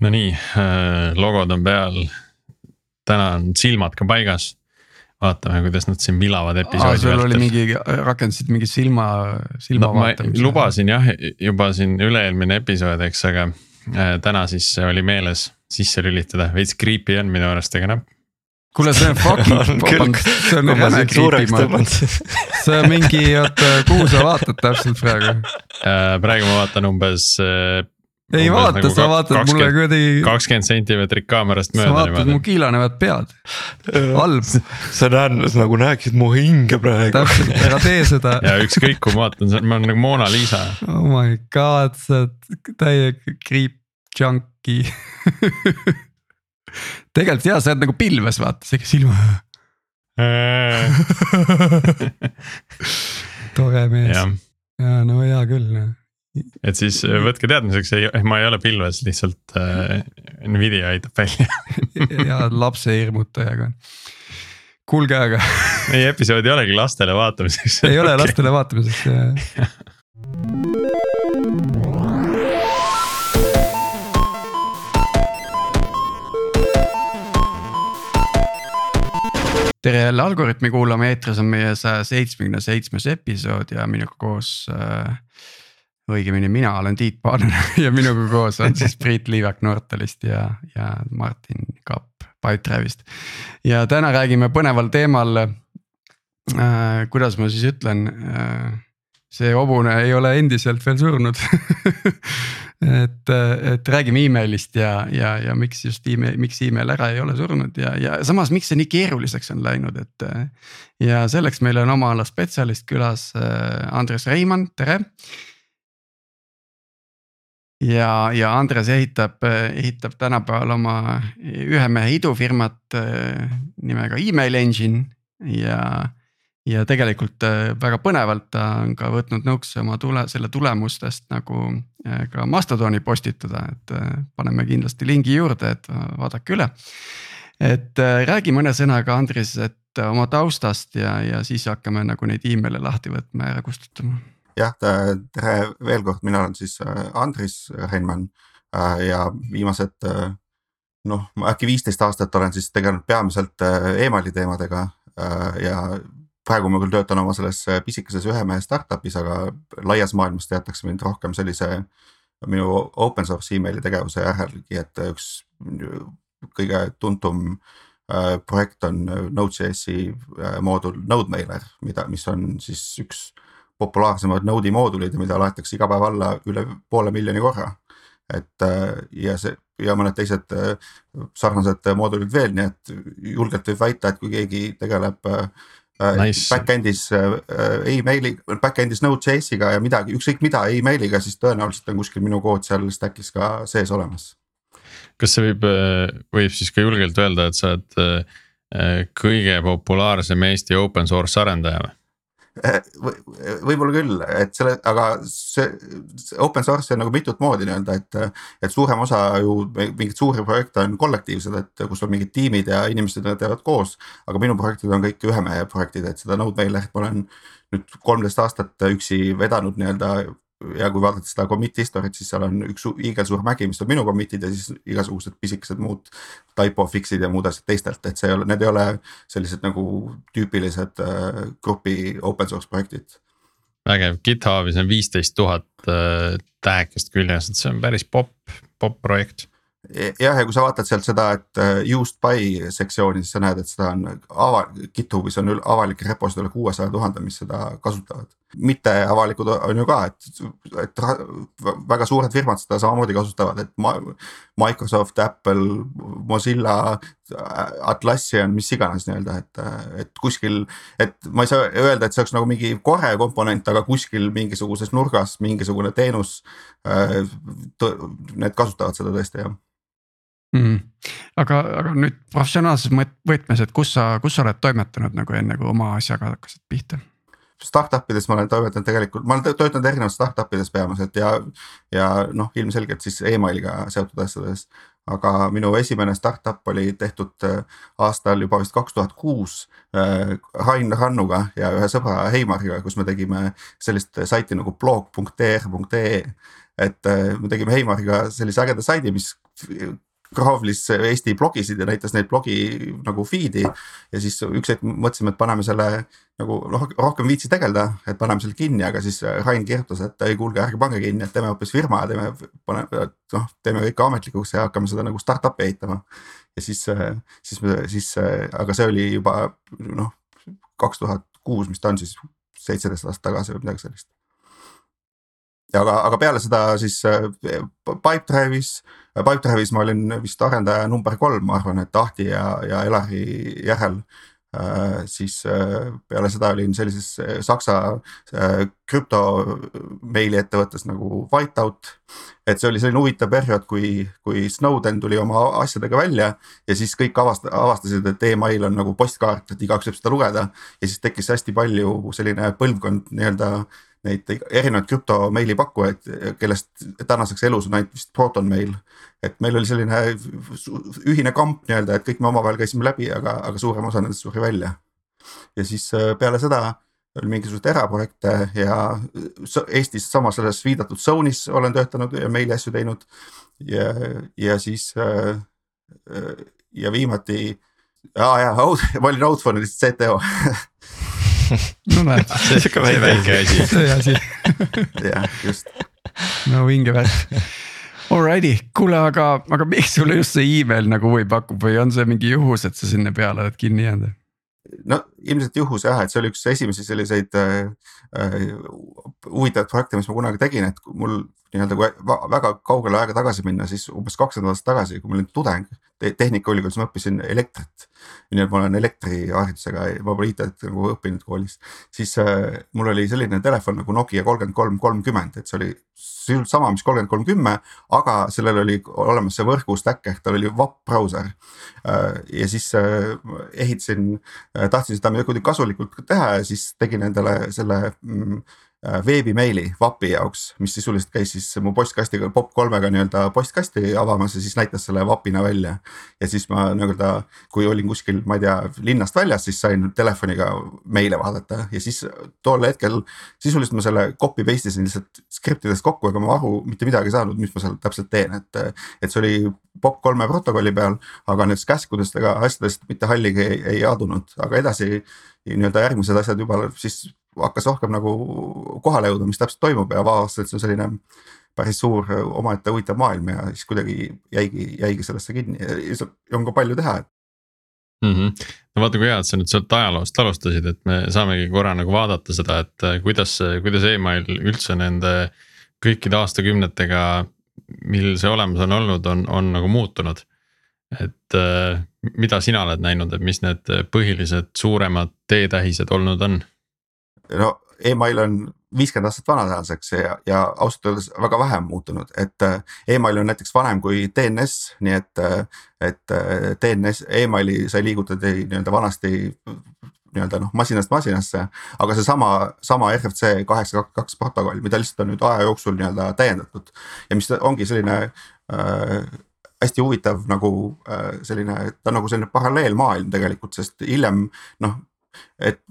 Nonii äh,, logod on peal. täna on silmad ka paigas. vaatame, kuidas nad siin vilavad episoodi vältel. sul oli mingi, rakendasid mingi silma, silma no, vaatamise. lubasin jah, juba siin üle-eelmine episood, eks, aga äh, täna siis oli meeles sisse lülitada, veits creepy on minu arust, aga noh kuule, see on fucking, see on räme creepy, see on mingi, oota, kuhu sa vaatad täpselt praegu? Äh, praegu ma vaatan umbes äh, ei vaata nagu, sa vaatad 20, mulle kuidagi. kakskümmend sentimeetrit kaamerast mööda. sa vaatad mu kiilanevat pead, halb. sa näed nagu näeksid mu hinge praegu. täpselt, ära tee seda. ja ükskõik kuhu ma vaatan, ma olen nagu Mona Lisa. oh my god, sa oled täiega creep junkie tegelikult jaa, sa oled nagu pilves vaata, sihuke silma tore mees. ja no hea küll noh et siis äh, võtke teadmiseks, ei, ma ei ole pilves, lihtsalt äh, Nvidia aitab välja. Ja lapse hirmutajaga. kuulge, aga meie episood ei olegi lastele vaatamiseks. Ei ole lastele vaatamiseks tere jälle Algorütmi kuulama, eetris on meie saja seitsmekümne seitsmes episood ja minuga koos äh, õigemini mina olen Tiit Paananen ja minuga koos on siis Priit Liivak Nortalist ja, ja Martin Kapp Pipedrive'ist. ja täna räägime põneval teemal äh,. kuidas ma siis ütlen äh,, see hobune ei ole endiselt veel surnud et, et räägime emailist ja, ja, ja miks just email, miks email ära ei ole surnud ja, ja samas, miks see nii keeruliseks on läinud, et. ja selleks meil on oma ala spetsialist külas äh, Andres Reimann, tere ja, ja Andres ehitab, ehitab tänapäeval oma ühe mehe idufirmat äh, nimega Email Engine ja. ja tegelikult äh, väga põnevalt ta on ka võtnud nõuks oma tule, selle tulemustest nagu äh, ka Mastodoni postitada, et paneme kindlasti lingi juurde, et vaadake üle. et räägi mõne sõnaga, Andres, et oma taustast ja, ja siis hakkame nagu neid email'e lahti võtma ja kustutama jah, tere veel kord, mina olen siis äh, Andris Heinmann äh, ja viimased äh, noh, äkki viisteist aastat olen siis tegelenud peamiselt emaili teemadega ja praegu ma küll töötan oma selles pisikeses ühe mehe startup'is, aga laias maailmas teatakse mind rohkem sellise minu open source emaili tegevuse järelgi, et üks kõige tuntum projekt on Node.js-i moodul NodeMailer, mida, mis on siis üks populaarsemad Node'i moodulid, mida laetakse iga päev alla üle poole miljoni korra. et äh, ja see ja mõned teised äh, sarnased moodulid veel, nii et julgelt võib väita, et kui keegi tegeleb äh, nice. back-end'is emaili, back-end'is Node.js-iga ja midagi, ükskõik mida emailiga, siis tõenäoliselt on kuskil minu kood seal stack'is ka sees olemas. kas see võib, võib siis ka julgelt öelda, et sa oled kõige populaarsem Eesti open source arendaja või? Võib-olla küll, et selle, aga see, open source on nagu mitut moodi nii-öelda, et. et suurem osa ju mingeid suuri projekte on kollektiivsed, et kus on mingid tiimid ja inimesed teevad koos. aga minu projektid on kõik ühe mehe projektid, et seda Node.js ma olen nüüd kolmteist aastat üksi vedanud nii-öelda ja kui vaadata seda commit history't, siis seal on üks hiigelsuur mägi, mis on minu commit'id ja siis igasugused pisikesed muud typo fix'id ja muud asjad teistelt, et see ei ole, need ei ole sellised nagu tüüpilised äh, grupi open source projektid. vägev, GitHubis on viisteist tuhat äh, tähekest küljes, et see on päris popp, popp projekt jah, ja kui sa vaatad sealt seda, et uh, used by sektsiooni, siis sa näed, et seda on ava-, GitHubis on avalik reposid üle kuuesaja tuhande, mis seda kasutavad. mitte avalikud on ju ka, et, et väga suured firmad seda samamoodi kasutavad, et ma, Microsoft, Apple, Mozilla, Atlassian, mis iganes nii-öelda, et, et kuskil. et ma ei saa öelda, et see oleks nagu mingi kore komponent, aga kuskil mingisuguses nurgas mingisugune teenus. Äh, need kasutavad seda tõesti jah mm.. aga, aga nüüd professionaalses võtmes, et kus sa, kus sa oled toimetanud nagu enne kui oma asjaga hakkasid pihta? Startup ides ma olen toimetanud tegelikult, ma olen töötanud erinevates startup ides peamiselt ja, ja noh, ilmselgelt siis emailiga seotud asjades. aga minu esimene startup oli tehtud äh, aastal juba vist kaks tuhat kuus äh, Rain Rannuga ja ühe sõbra Heimariga, kus me tegime sellist saiti nagu blog.tr.ee et äh, me tegime Heimariga sellise ägeda saidi, mis Gravlis Eesti blogisid ja näitas neid blogi nagu feed'i. ja siis üks hetk mõtlesime, et paneme selle nagu noh, rohkem viitsi tegeleda, et paneme selle kinni, aga siis Rain kirjutas, et ei kuulge, ärge pange kinni, et teeme hoopis firma ja teeme, paneme noh, teeme kõik ametlikuks ja hakkame seda nagu startup'i ehitama. ja siis, siis, siis, aga see oli juba noh, kaks tuhat kuus, mis ta on siis seitseteist aastat tagasi või midagi sellist aga, aga peale seda siis Pipedrive'is, Pipedrive'is ma olin vist arendaja number kolm, ma arvan, et Ahti ja, ja Elari järel Äh, siis äh, peale seda olin sellises äh, saksa krüpto meili ettevõttes nagu Whiteout. et see oli selline huvitav periood, kui, kui Snowden tuli oma asjadega välja ja siis kõik avast-, avastasid, et email on nagu postkaart, et igaüks võib seda lugeda. ja siis tekkis hästi palju selline põlvkond nii-öelda neid erinevaid krüpto meili pakkujaid, kellest tänaseks elus on ainult vist ProtonMail. et meil oli selline ühine kamp nii-öelda, et kõik me omavahel käisime läbi, aga, aga suurem osa nendest suri välja. ja siis äh, peale seda oli mingisuguseid eraprojekte ja Eestis sama selles viidatud Zone'is olen töötanud ja meili asju teinud. ja, ja siis äh, äh, ja viimati, aa jaa, ma olin Outfone'is CTO no näed. sihuke väike asi. see asi. jah, just. no vinge värk. Alrighty, kuule, aga, aga miks sulle just see email nagu huvi pakub või on see mingi juhus, et sa sinna peale oled kinni jäänud? no ilmselt juhus jah, et see oli üks esimesi selliseid äh, äh, huvitavaid projekte, mis ma kunagi tegin, et mul nii-öelda kui väga kaugele aega tagasi minna, siis umbes kakskümmend aastat tagasi, kui ma olin tudeng te Tehnikaülikoolis, ma õppisin elektrit. nii et ma olen elektriharidusega, ma pole IT-d nagu õppinud koolis, siis äh, mul oli selline telefon nagu Nokia kolmkümmend kolm kolmkümmend, et see oli sisuliselt sama, mis kolmkümmend kolm kümme, aga sellel oli olemas see võrgu stack ehk tal oli VAP brauser äh,. ja siis äh, ehitasin äh,, tahtsin seda kuidagi kasulikult teha ja siis tegin endale selle mm, veebimeili VAP-i jaoks, mis sisuliselt käis siis mu postkastiga POP3-ga nii-öelda postkasti avamas ja siis näitas selle VAP-ina välja. ja siis ma nii-öelda, kui olin kuskil, ma ei tea, linnast väljas, siis sain telefoniga meile vaadata ja siis tol hetkel sisuliselt ma selle copy paste isin lihtsalt skriptidest kokku, ega ma aru mitte midagi ei saanud, mis ma seal täpselt teen, et. et see oli POP3 protokolli peal, aga nendest käskudest ega asjadest mitte halligi ei, ei adunud, aga edasi nii-öelda järgmised asjad juba siis hakkas rohkem nagu kohale jõudma, mis täpselt toimub ja avastasin, et see on selline päris suur omaette huvitav maailm ja siis kuidagi jäigi, jäigi sellesse kinni ja seal on ka palju teha mm. -hmm. no vaata, kui hea, et sa nüüd sealt ajaloost alustasid, et me saamegi korra nagu vaadata seda, et äh, kuidas, kuidas email üldse nende kõikide aastakümnetega, mil see olemas on olnud, on, on nagu muutunud. et äh, mida sina oled näinud, et mis need põhilised suuremad teetähised olnud on? No email on viiskümmend aastat vana tänaseks ja, ja ausalt öeldes väga vähe muutunud, et äh, email on näiteks vanem kui DNS, nii et, äh, et äh, DNS e, emaili sai liigutada nii-öelda vanasti nii-öelda noh, masinast masinasse. aga seesama, sama RFC kaheksa kaks protokoll, mida lihtsalt on nüüd aja jooksul nii-öelda täiendatud ja mis ongi selline äh, hästi huvitav nagu äh, selline, ta on nagu selline paralleelmaailm tegelikult, sest hiljem noh, et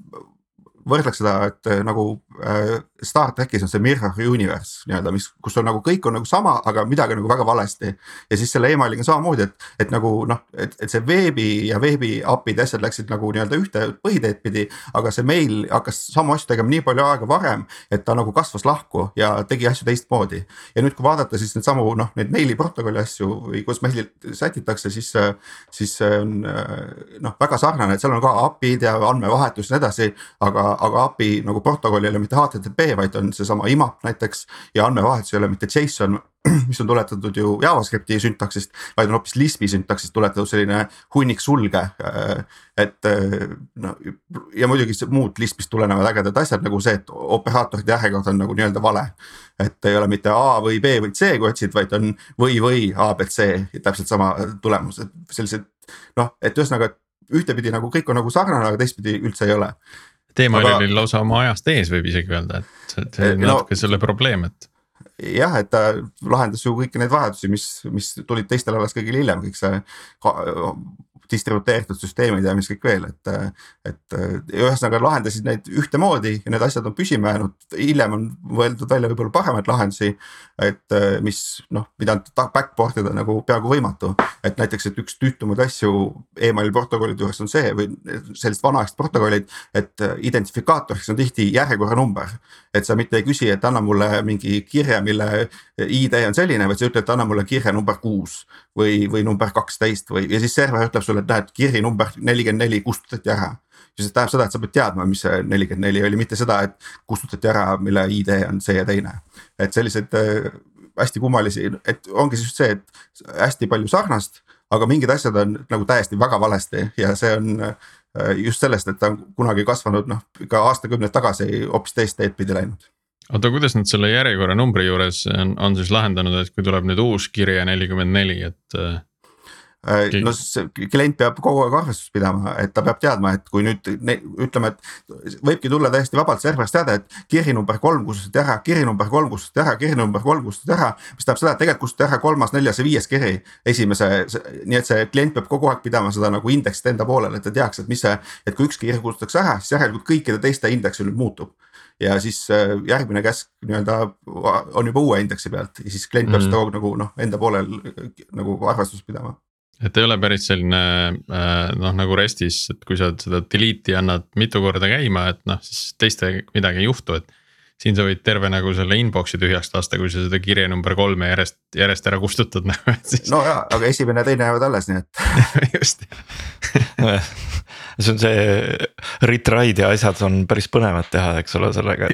võrdleks seda, et äh, nagu äh, Star trackis on see mirror universe nii-öelda, mis, kus on nagu kõik on nagu sama, aga midagi nagu väga valesti. ja siis selle emailiga samamoodi, et, et nagu noh, et, et see veebi ja veebi API-d asjad läksid nagu nii-öelda ühte põhiteed pidi. aga see meil hakkas samu asju tegema nii palju aega varem, et ta nagu kasvas lahku ja tegi asju teistmoodi. ja nüüd, kui vaadata siis needsamu noh, neid meili protokolli asju või kuidas meilid sätitakse, siis, siis see on noh, väga sarnane, et seal on ka API-d ja andmevahetus ja nii edasi. aga, aga API nagu protokoll ei ole mitte HTTP vaid on seesama IMAP näiteks ja andmevahetus ei ole mitte JSON, mis on tuletatud ju JavaScripti süntaksist, vaid on hoopis Lispi süntaksist tuletatud selline hunnik sulge. Äh, et äh, no ja muidugi muud Lispist tulenevad ägedad asjad nagu see, et operaatorite järjekord on nagu nii-öelda vale. et ei ole mitte A või B või C, kui otsid, vaid on või, või A, B, C, täpselt sama tulemus, et sellised noh, et ühesõnaga ühtepidi nagu kõik on nagu sarnane, aga teistpidi üldse ei ole teema aga... oli lausa oma ajast ees, võib isegi öelda, et see, see on no, natuke selle probleem, et. jah, et ta lahendas ju kõiki neid vajadusi, mis, mis tulid teistel alles kõigil hiljem, kõik see distributeeritud süsteemid ja mis kõik veel, et. et ühesõnaga lahendasid neid ühtemoodi ja need asjad on püsima jäänud, hiljem on mõeldud välja võib-olla paremaid lahendusi. et mis noh, mida backport ida nagu peaaegu võimatu, et näiteks, et üks tüütumaid asju emaili protokollide juures on see või sellised vanaaegsed protokollid, et identifikaatoriks on tihti järjekorranumber. Et sa mitte ei küsi, et anna mulle mingi kirje, mille ID on selline, vaid sa ütled, anna mulle kirje number kuus või, või number kaksteist või, ja siis server ütleb sulle, et näed, kiri number nelikümmend neli kustutati ära. ja see tähendab seda, et sa pead teadma, mis see nelikümmend neli oli, mitte seda, et kustutati ära, mille ID on see ja teine. et selliseid äh, hästi kummalisi, et ongi just see, et hästi palju sarnast, aga mingid asjad on nagu täiesti väga valesti ja see on äh, just sellest, et ta on kunagi kasvanud noh, ikka aastakümneid tagasi hoopis teist teed pidi läinud. Oota, kuidas nad selle järjekorranumbri juures on, on siis lahendanud, et kui tuleb nüüd uus kirje nelikümmend neli, et äh, Äh, no see klient peab kogu aeg arvestust pidama, et ta peab teadma, et kui nüüd ütleme, et võibki tulla täiesti vabalt serverist teade, et kiri number kolm kustutati ära, kiri number kolm kustutati ära, kiri number kolm kustutati ära. mis tähendab seda, et tegelikult kustutati ära kolmas, neljas ja viies kiri esimese, nii et see klient peab kogu aeg pidama seda nagu indeksit enda poolel, et ta teaks, et mis see, et kui üks kiri kustutatakse ära, siis järelikult kõikide teiste indeks nüüd muutub ja siis äh, järgmine käsk nii-öelda on juba uue indeksi pealt ja siis klient peab mm. seda kogu nagu noh, enda poolel nagu arvestust pidama et ei ole päris selline äh, noh, nagu RESTis, et kui sa seda delete'i annad mitu korda käima, et noh, siis teiste midagi ei juhtu, et. siin sa võid terve nagu selle inbox'i tühjaks lasta, kui sa seda kirje number kolme järjest, järjest ära kustutad nagu, et siis. no ja, aga esimene ja teine jäävad alles, nii et just see on see retry'd ja asjad on päris põnevad teha, eks ole, sellega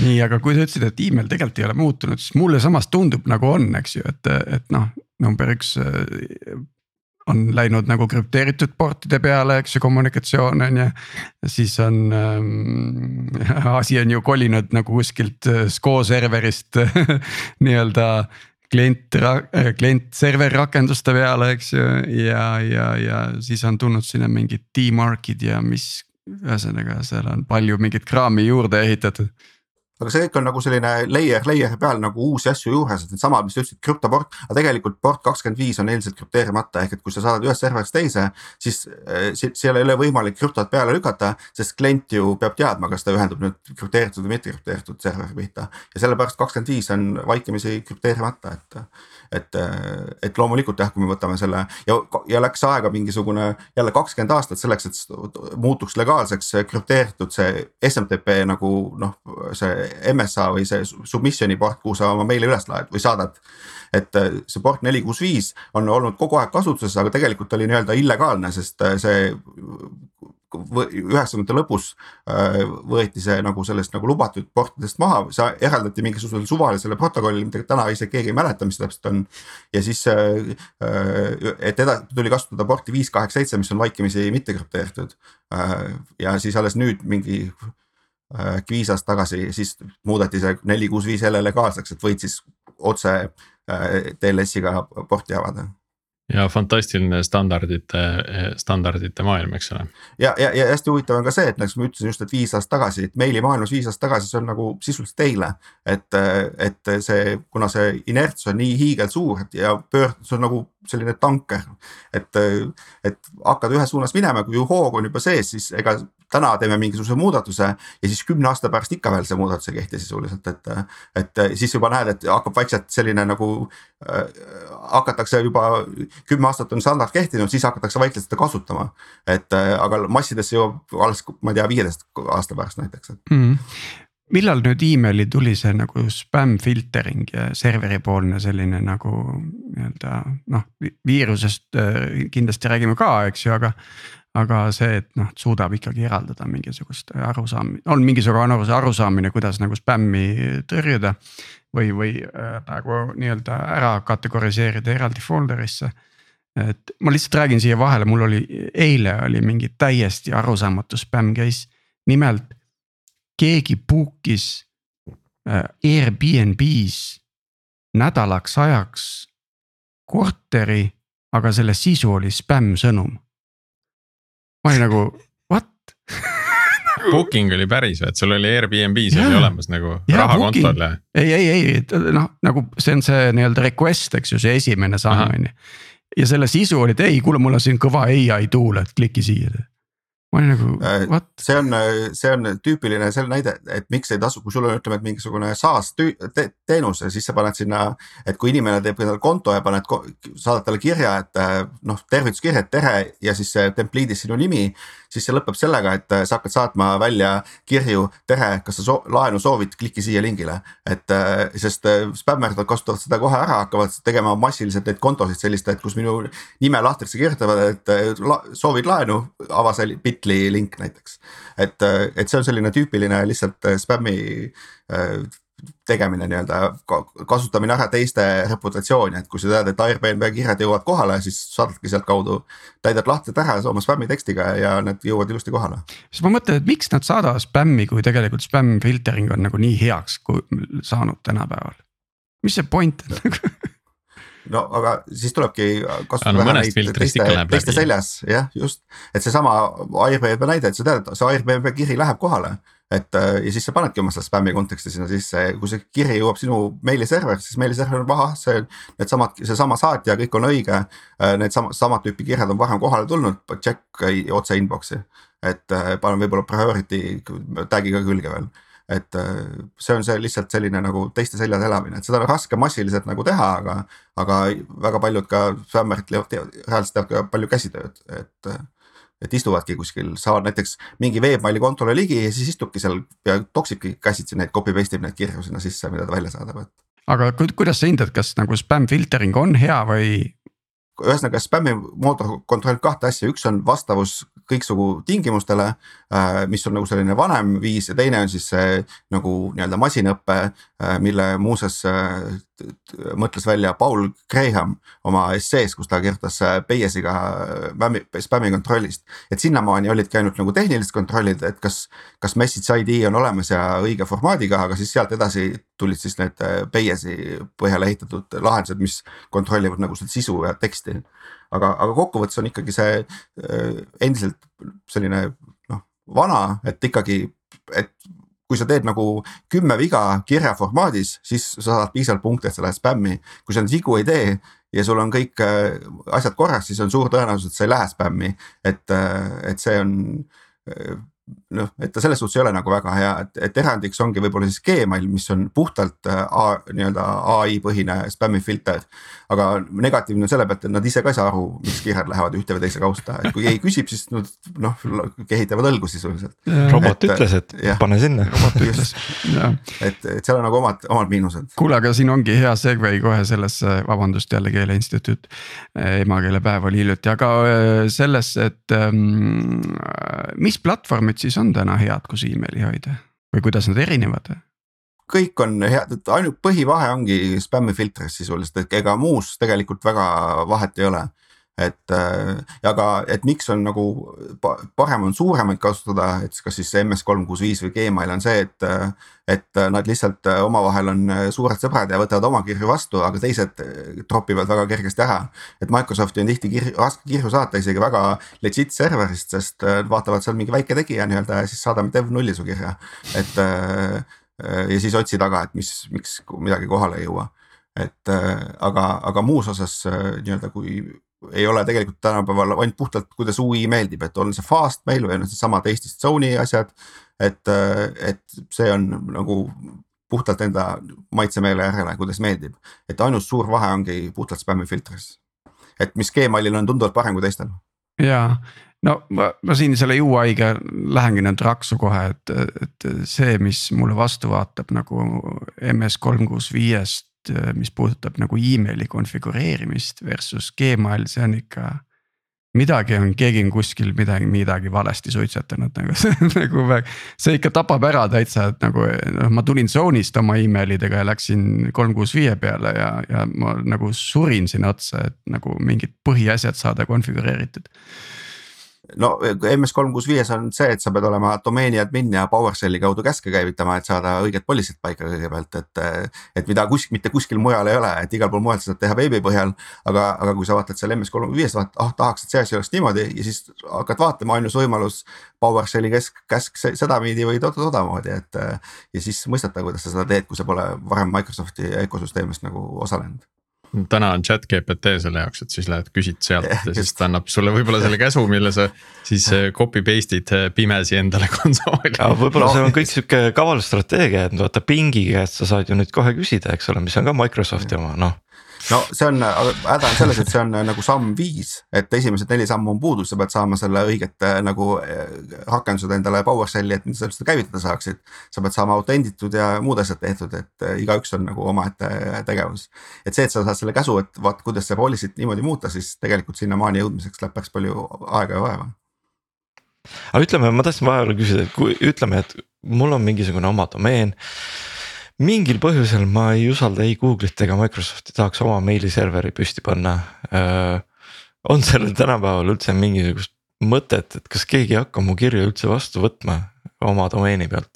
nii, aga kui sa ütlesid, et email tegelikult ei ole muutunud, siis mulle samas tundub nagu on, eks ju, et, et noh number üks äh, on läinud nagu krüpteeritud portide peale, eks ju, kommunikatsioon on ju. siis on ähm,, asi on ju kolinud nagu kuskilt äh, SCO serverist nii-öelda klient, äh, klient server rakenduste peale, eks ju, ja, ja, ja siis on tulnud sinna mingid D-mark'id ja mis. ühesõnaga, seal on palju mingit kraami juurde ehitatud aga see kõik on nagu selline layer layer'i peal nagu uusi asju juures, et needsamad, mis sa ütlesid, krüptoport, aga tegelikult port kakskümmend viis on endiselt krüpteerimata, ehk et kui sa saadad ühest serverist teise, siis äh, seal ei ole võimalik krüptot peale lükata, sest klient ju peab teadma, kas ta ühendub nüüd krüpteeritud või mitte krüpteeritud serveri pihta. ja sellepärast kakskümmend viis on vaikimisi krüpteerimata, et et, et loomulikult jah, kui me võtame selle ja, ja läks aega mingisugune jälle kakskümmend aastat selleks, et muutuks legaalseks krüpteeritud see SMTP nagu noh, see MSA või see submission'i port, kuhu sa oma meili üles laed või saadad. et see port neli kuus viis on olnud kogu aeg kasutuses, aga tegelikult oli nii-öelda illegaalne, sest see üheksakümnendate lõpus äh, võeti see nagu sellest nagu lubatud portidest maha, see eraldati mingisugusele suvalisele protokollile, mida täna isegi keegi ei mäleta, mis täpselt on. ja siis, äh, äh, et edasi tuli kasutada porti viis kaheksa seitse, mis on vaikimisi mitte krüpteeritud. ja siis alles nüüd mingi äkki viis aastat tagasi, siis muudeti see neli kuus viis jälle legaalseks, et võid siis otse TLS-iga porti avada ja fantastiline standardite, standardite maailm, eks ole. ja, ja, ja hästi huvitav on ka see, et nagu ma ütlesin just, et viis aastat tagasi, et meilimaailmas viis aastat tagasi, see on nagu sisuliselt eile. et, et see, kuna see inerts on nii hiigelsuur ja pöörd, see on nagu selline tanker. et, et hakkad ühes suunas minema, kui hoog on juba sees, siis ega täna teeme mingisuguse muudatuse ja siis kümne aasta pärast ikka veel see muudatus ei kehti sisuliselt, et. et siis juba näed, et hakkab vaikselt selline nagu äh, hakatakse juba kümme aastat on standard kehtinud, siis hakatakse vaikselt seda kasutama. et äh, aga massidesse jõuab alles, ma ei tea, viieteist aasta pärast näiteks mm. -hmm millal nüüd emaili tuli see nagu spam filtering ja serveripoolne selline nagu nii-öelda noh, viirusest äh, kindlasti räägime ka, eks ju, aga. aga see, et noh, suudab ikkagi eraldada mingisugust arusaam-, on mingisugune arusaamine, kuidas nagu spämmi tõrjuda. või, või äh, nagu nii-öelda ära kategoriseerida eraldi folder'isse et ma lihtsalt räägin siia vahele, mul oli eile oli mingi täiesti arusaamatu spämm case, nimelt keegi book'is äh, Airbnb-s nädalaks ajaks korteri, aga selle sisu oli spämm sõnum. ma olin nagu what? Booking oli päris või, et sul oli Airbnb-s oli olemas nagu ja? ei, ei, ei noh, nagu see on see nii-öelda request, eks ju, see esimene samm on ju. Ja selle sisu oli, et ei, kuule, mul on siin kõva ai tool, et kliki siia ma olin nagu Äh, what, see on, see on tüüpiline selle näide, et miks ei tasu, kui sul on, ütleme, et mingisugune SaaS te, teenus ja siis sa paned sinna. et kui inimene teeb endale konto ja paned, saadad talle kirja, et äh, noh, tervituskirja, et tere ja siis see templiidis sinu nimi. Siis see lõpeb sellega, et äh, sa hakkad saatma välja kirju, tere, kas sa soo, laenu soovid, kliki siia lingile. et äh, sest äh, spämmerid kasutavad seda kohe ära, hakkavad tegema massiliselt neid kontosid sellist, et kus minu nime lahtrisse kirjutavad, et la, soovid laenu, ava see Bitly link näiteks. et, et see on selline tüüpiline lihtsalt spämmi tegemine nii-öelda ka- kasutamine ära teiste reputatsiooni, et kui sa tead, et Airbnb kirjad jõuavad kohale, siis saadadki sealtkaudu. täidad lahtrid ära oma spämmi tekstiga ja need jõuavad ilusti kohale. siis ma mõtlen, et miks nad saadavad spämmi, kui tegelikult spämm filtering on nagu nii heaks kui saanud tänapäeval. mis see point on no aga siis tulebki Aga kasutada no neid teiste teiste seljas, jah, just. et seesama Airbnb näide, et sa tead, et see Airbnb kiri läheb kohale. Et äh, ja siis sa panedki oma selle spämmi konteksti sinna sisse, kui see kiri jõuab sinu meiliserverisse, siis meiliserver on ahah, see, needsamad, seesama saatja, kõik on õige. Need sama, samad tüüpi kirjad on varem kohale tulnud, check otse inbox'i. et äh, panen võib-olla priority tag'iga külge veel et äh, see on see lihtsalt selline nagu teiste seljas elamine, et seda on raske massiliselt nagu teha, aga, aga väga paljud ka spämmerid reaalselt teevad ka palju käsitööd, et. Et istuvadki kuskil, saavad näiteks mingi veebmaili kontole ligi ja siis istubki seal ja toksibki käsitsi neid copy paste ib neid kirju sinna sisse, mida ta välja saadab, et. aga ku- kuidas sa hindad, kas nagu spämm filtering on hea või ühesõnaga spämmi mootor kontrollib kahte asja, üks on vastavus kõiksugu tingimustele, mis on nagu selline vanem viis ja teine on siis see nagu nii-öelda masinõpe, mille muuseas äh, mõtles välja Paul Graham oma essees, kus ta kirjutas äh, Bayesiga spämmi, kontrollist. et sinnamaani olidki ainult nagu tehnilised kontrollid, et kas, kas message ID on olemas ja õige formaadiga, aga siis sealt edasi tulid siis need äh, Bayesi põhjal ehitatud lahendused, mis kontrollivad nagu seda sisu ja teksti. aga, aga kokkuvõttes on ikkagi see äh, endiselt selline noh, vana, et ikkagi, et kui sa teed nagu kümme viga kirja formaadis, siis sa saad piisavalt punkte, et sa lähed spämmi. kui sa neid vigu ei tee ja sul on kõik äh, asjad korras, siis on suur tõenäosus, et sa ei lähe spämmi, et, et see on äh, noh, et ta selles suhtes ei ole nagu väga hea, et, et erandiks ongi võib-olla siis Gmail, mis on puhtalt äh, A, nii-öelda ai põhine spämmifilter. aga negatiivne on selle pealt, et nad ise ka ei saa aru, mis kirjad lähevad ühte või teise kausta, et kui keegi küsib, siis nad noh kehitavad õlgu sisuliselt. robot Et- ütles, et jah. pane sinna. just, jah, et, et seal on nagu omad, omad miinused. kuule, aga siin ongi hea segway kohe sellesse, vabandust jälle Keele Instituut. emakeelepäev oli hiljuti, aga äh, sellesse, et ähm, mis platvormid siis on täna head, kus emaili hoida või kuidas nad erinevad? kõik on head, et ainult põhivahe ongi spämmifiltris sisuliselt, et ega muus tegelikult väga vahet ei ole. Et äh, ja aga, et miks on nagu pa- parem on suuremaid kasutada, et kas siis see MS kolm kuus viis või Gmail on see, et. et nad lihtsalt äh, omavahel on äh, suured sõbrad ja võtavad oma kirju vastu, aga teised äh, tropivad väga kergesti ära. et Microsofti on tihti kirju, raske kirju saata isegi väga legit serverist, sest vaatavad seal mingi väike tegija nii-öelda ja siis saadame dev nulli su kirja, et ja siis otsi taga, et mis, miks midagi kohale ei jõua. et aga, aga muus osas nii-öelda, kui ei ole tegelikult tänapäeval ainult puhtalt, kuidas ui meeldib, et on see fast mail või on seesama teistest zone'i asjad. et, et see on nagu puhtalt enda maitsemeele järele, kuidas meeldib, et ainus suur vahe ongi puhtalt spämmifiltris. et mis Gmailil on tunduvalt parem kui teistel. ja no ma, ma siin selle UI-ga lähengi nüüd raksu kohe, et, et see, mis mulle vastu vaatab nagu MS kolm kuus viiest, mis puudutab nagu emaili konfigureerimist versus Gmail, see on ikka. midagi on, keegi on kuskil midagi, midagi valesti suitsetanud nagu see nagu see ikka tapab ära täitsa, et nagu noh, ma tulin zone'ist oma emailidega ja läksin kolm kuus viie peale ja, ja ma nagu surin sinna otsa, et nagu mingid põhiasjad saada konfigureeritud no MS kolm kuus viies on see, et sa pead olema domeeni admin ja PowerShelli kaudu käske käivitama, et saada õiged policy'd paika kõigepealt, et. et mida kuskil, mitte kuskil mujal ei ole, et igal pool mujal sa saad teha veebi põhjal. aga, aga kui sa vaatad seal MS kolm viies, vaatad, ah tahaks, et see asi oleks niimoodi ja siis hakkad vaatama, ainus võimalus. PowerShelli kesk, käsk se- sedaviidi või toda, todamoodi, et ja siis mõistata, kuidas sa seda teed, kui sa pole varem Microsofti ökosüsteemist nagu osalenud täna on chat GPT selle jaoks, et siis lähed küsid sealt ja Just. siis ta annab sulle võib-olla selle käsu, mille sa siis äh, copy paste'id äh, pimesi endale konsooli. aga võib-olla see on kõik sihuke kaval strateegia, et vaata pingi käest sa saad ju nüüd kohe küsida, eks ole, mis on ka Microsofti oma, noh. No see on, häda on selles, et see on äh, nagu samm viis, et esimesed neli sammu on puudu, sa pead saama selle õiget äh, nagu äh, rakendused endale PowerShelli, et sa seda käivitada saaksid. sa pead saama autenditud ja muud asjad tehtud, et äh, igaüks on nagu omaette tegevus. et see, et sa saad selle käsu, et vaat kuidas see policy't niimoodi muuta, siis tegelikult sinnamaani jõudmiseks läheb päris palju aega ja vaeva. aga ütleme, ma tahtsin vahepeal küsida, et kui ütleme, et mul on mingisugune oma domeen. Mingil põhjusel ma ei usalda ei Google'it ega Microsofti, tahaks oma meiliserveri püsti panna. on sellel tänapäeval üldse mingisugust mõtet, et kas keegi ei hakka mu kirja üldse vastu võtma oma domeeni pealt?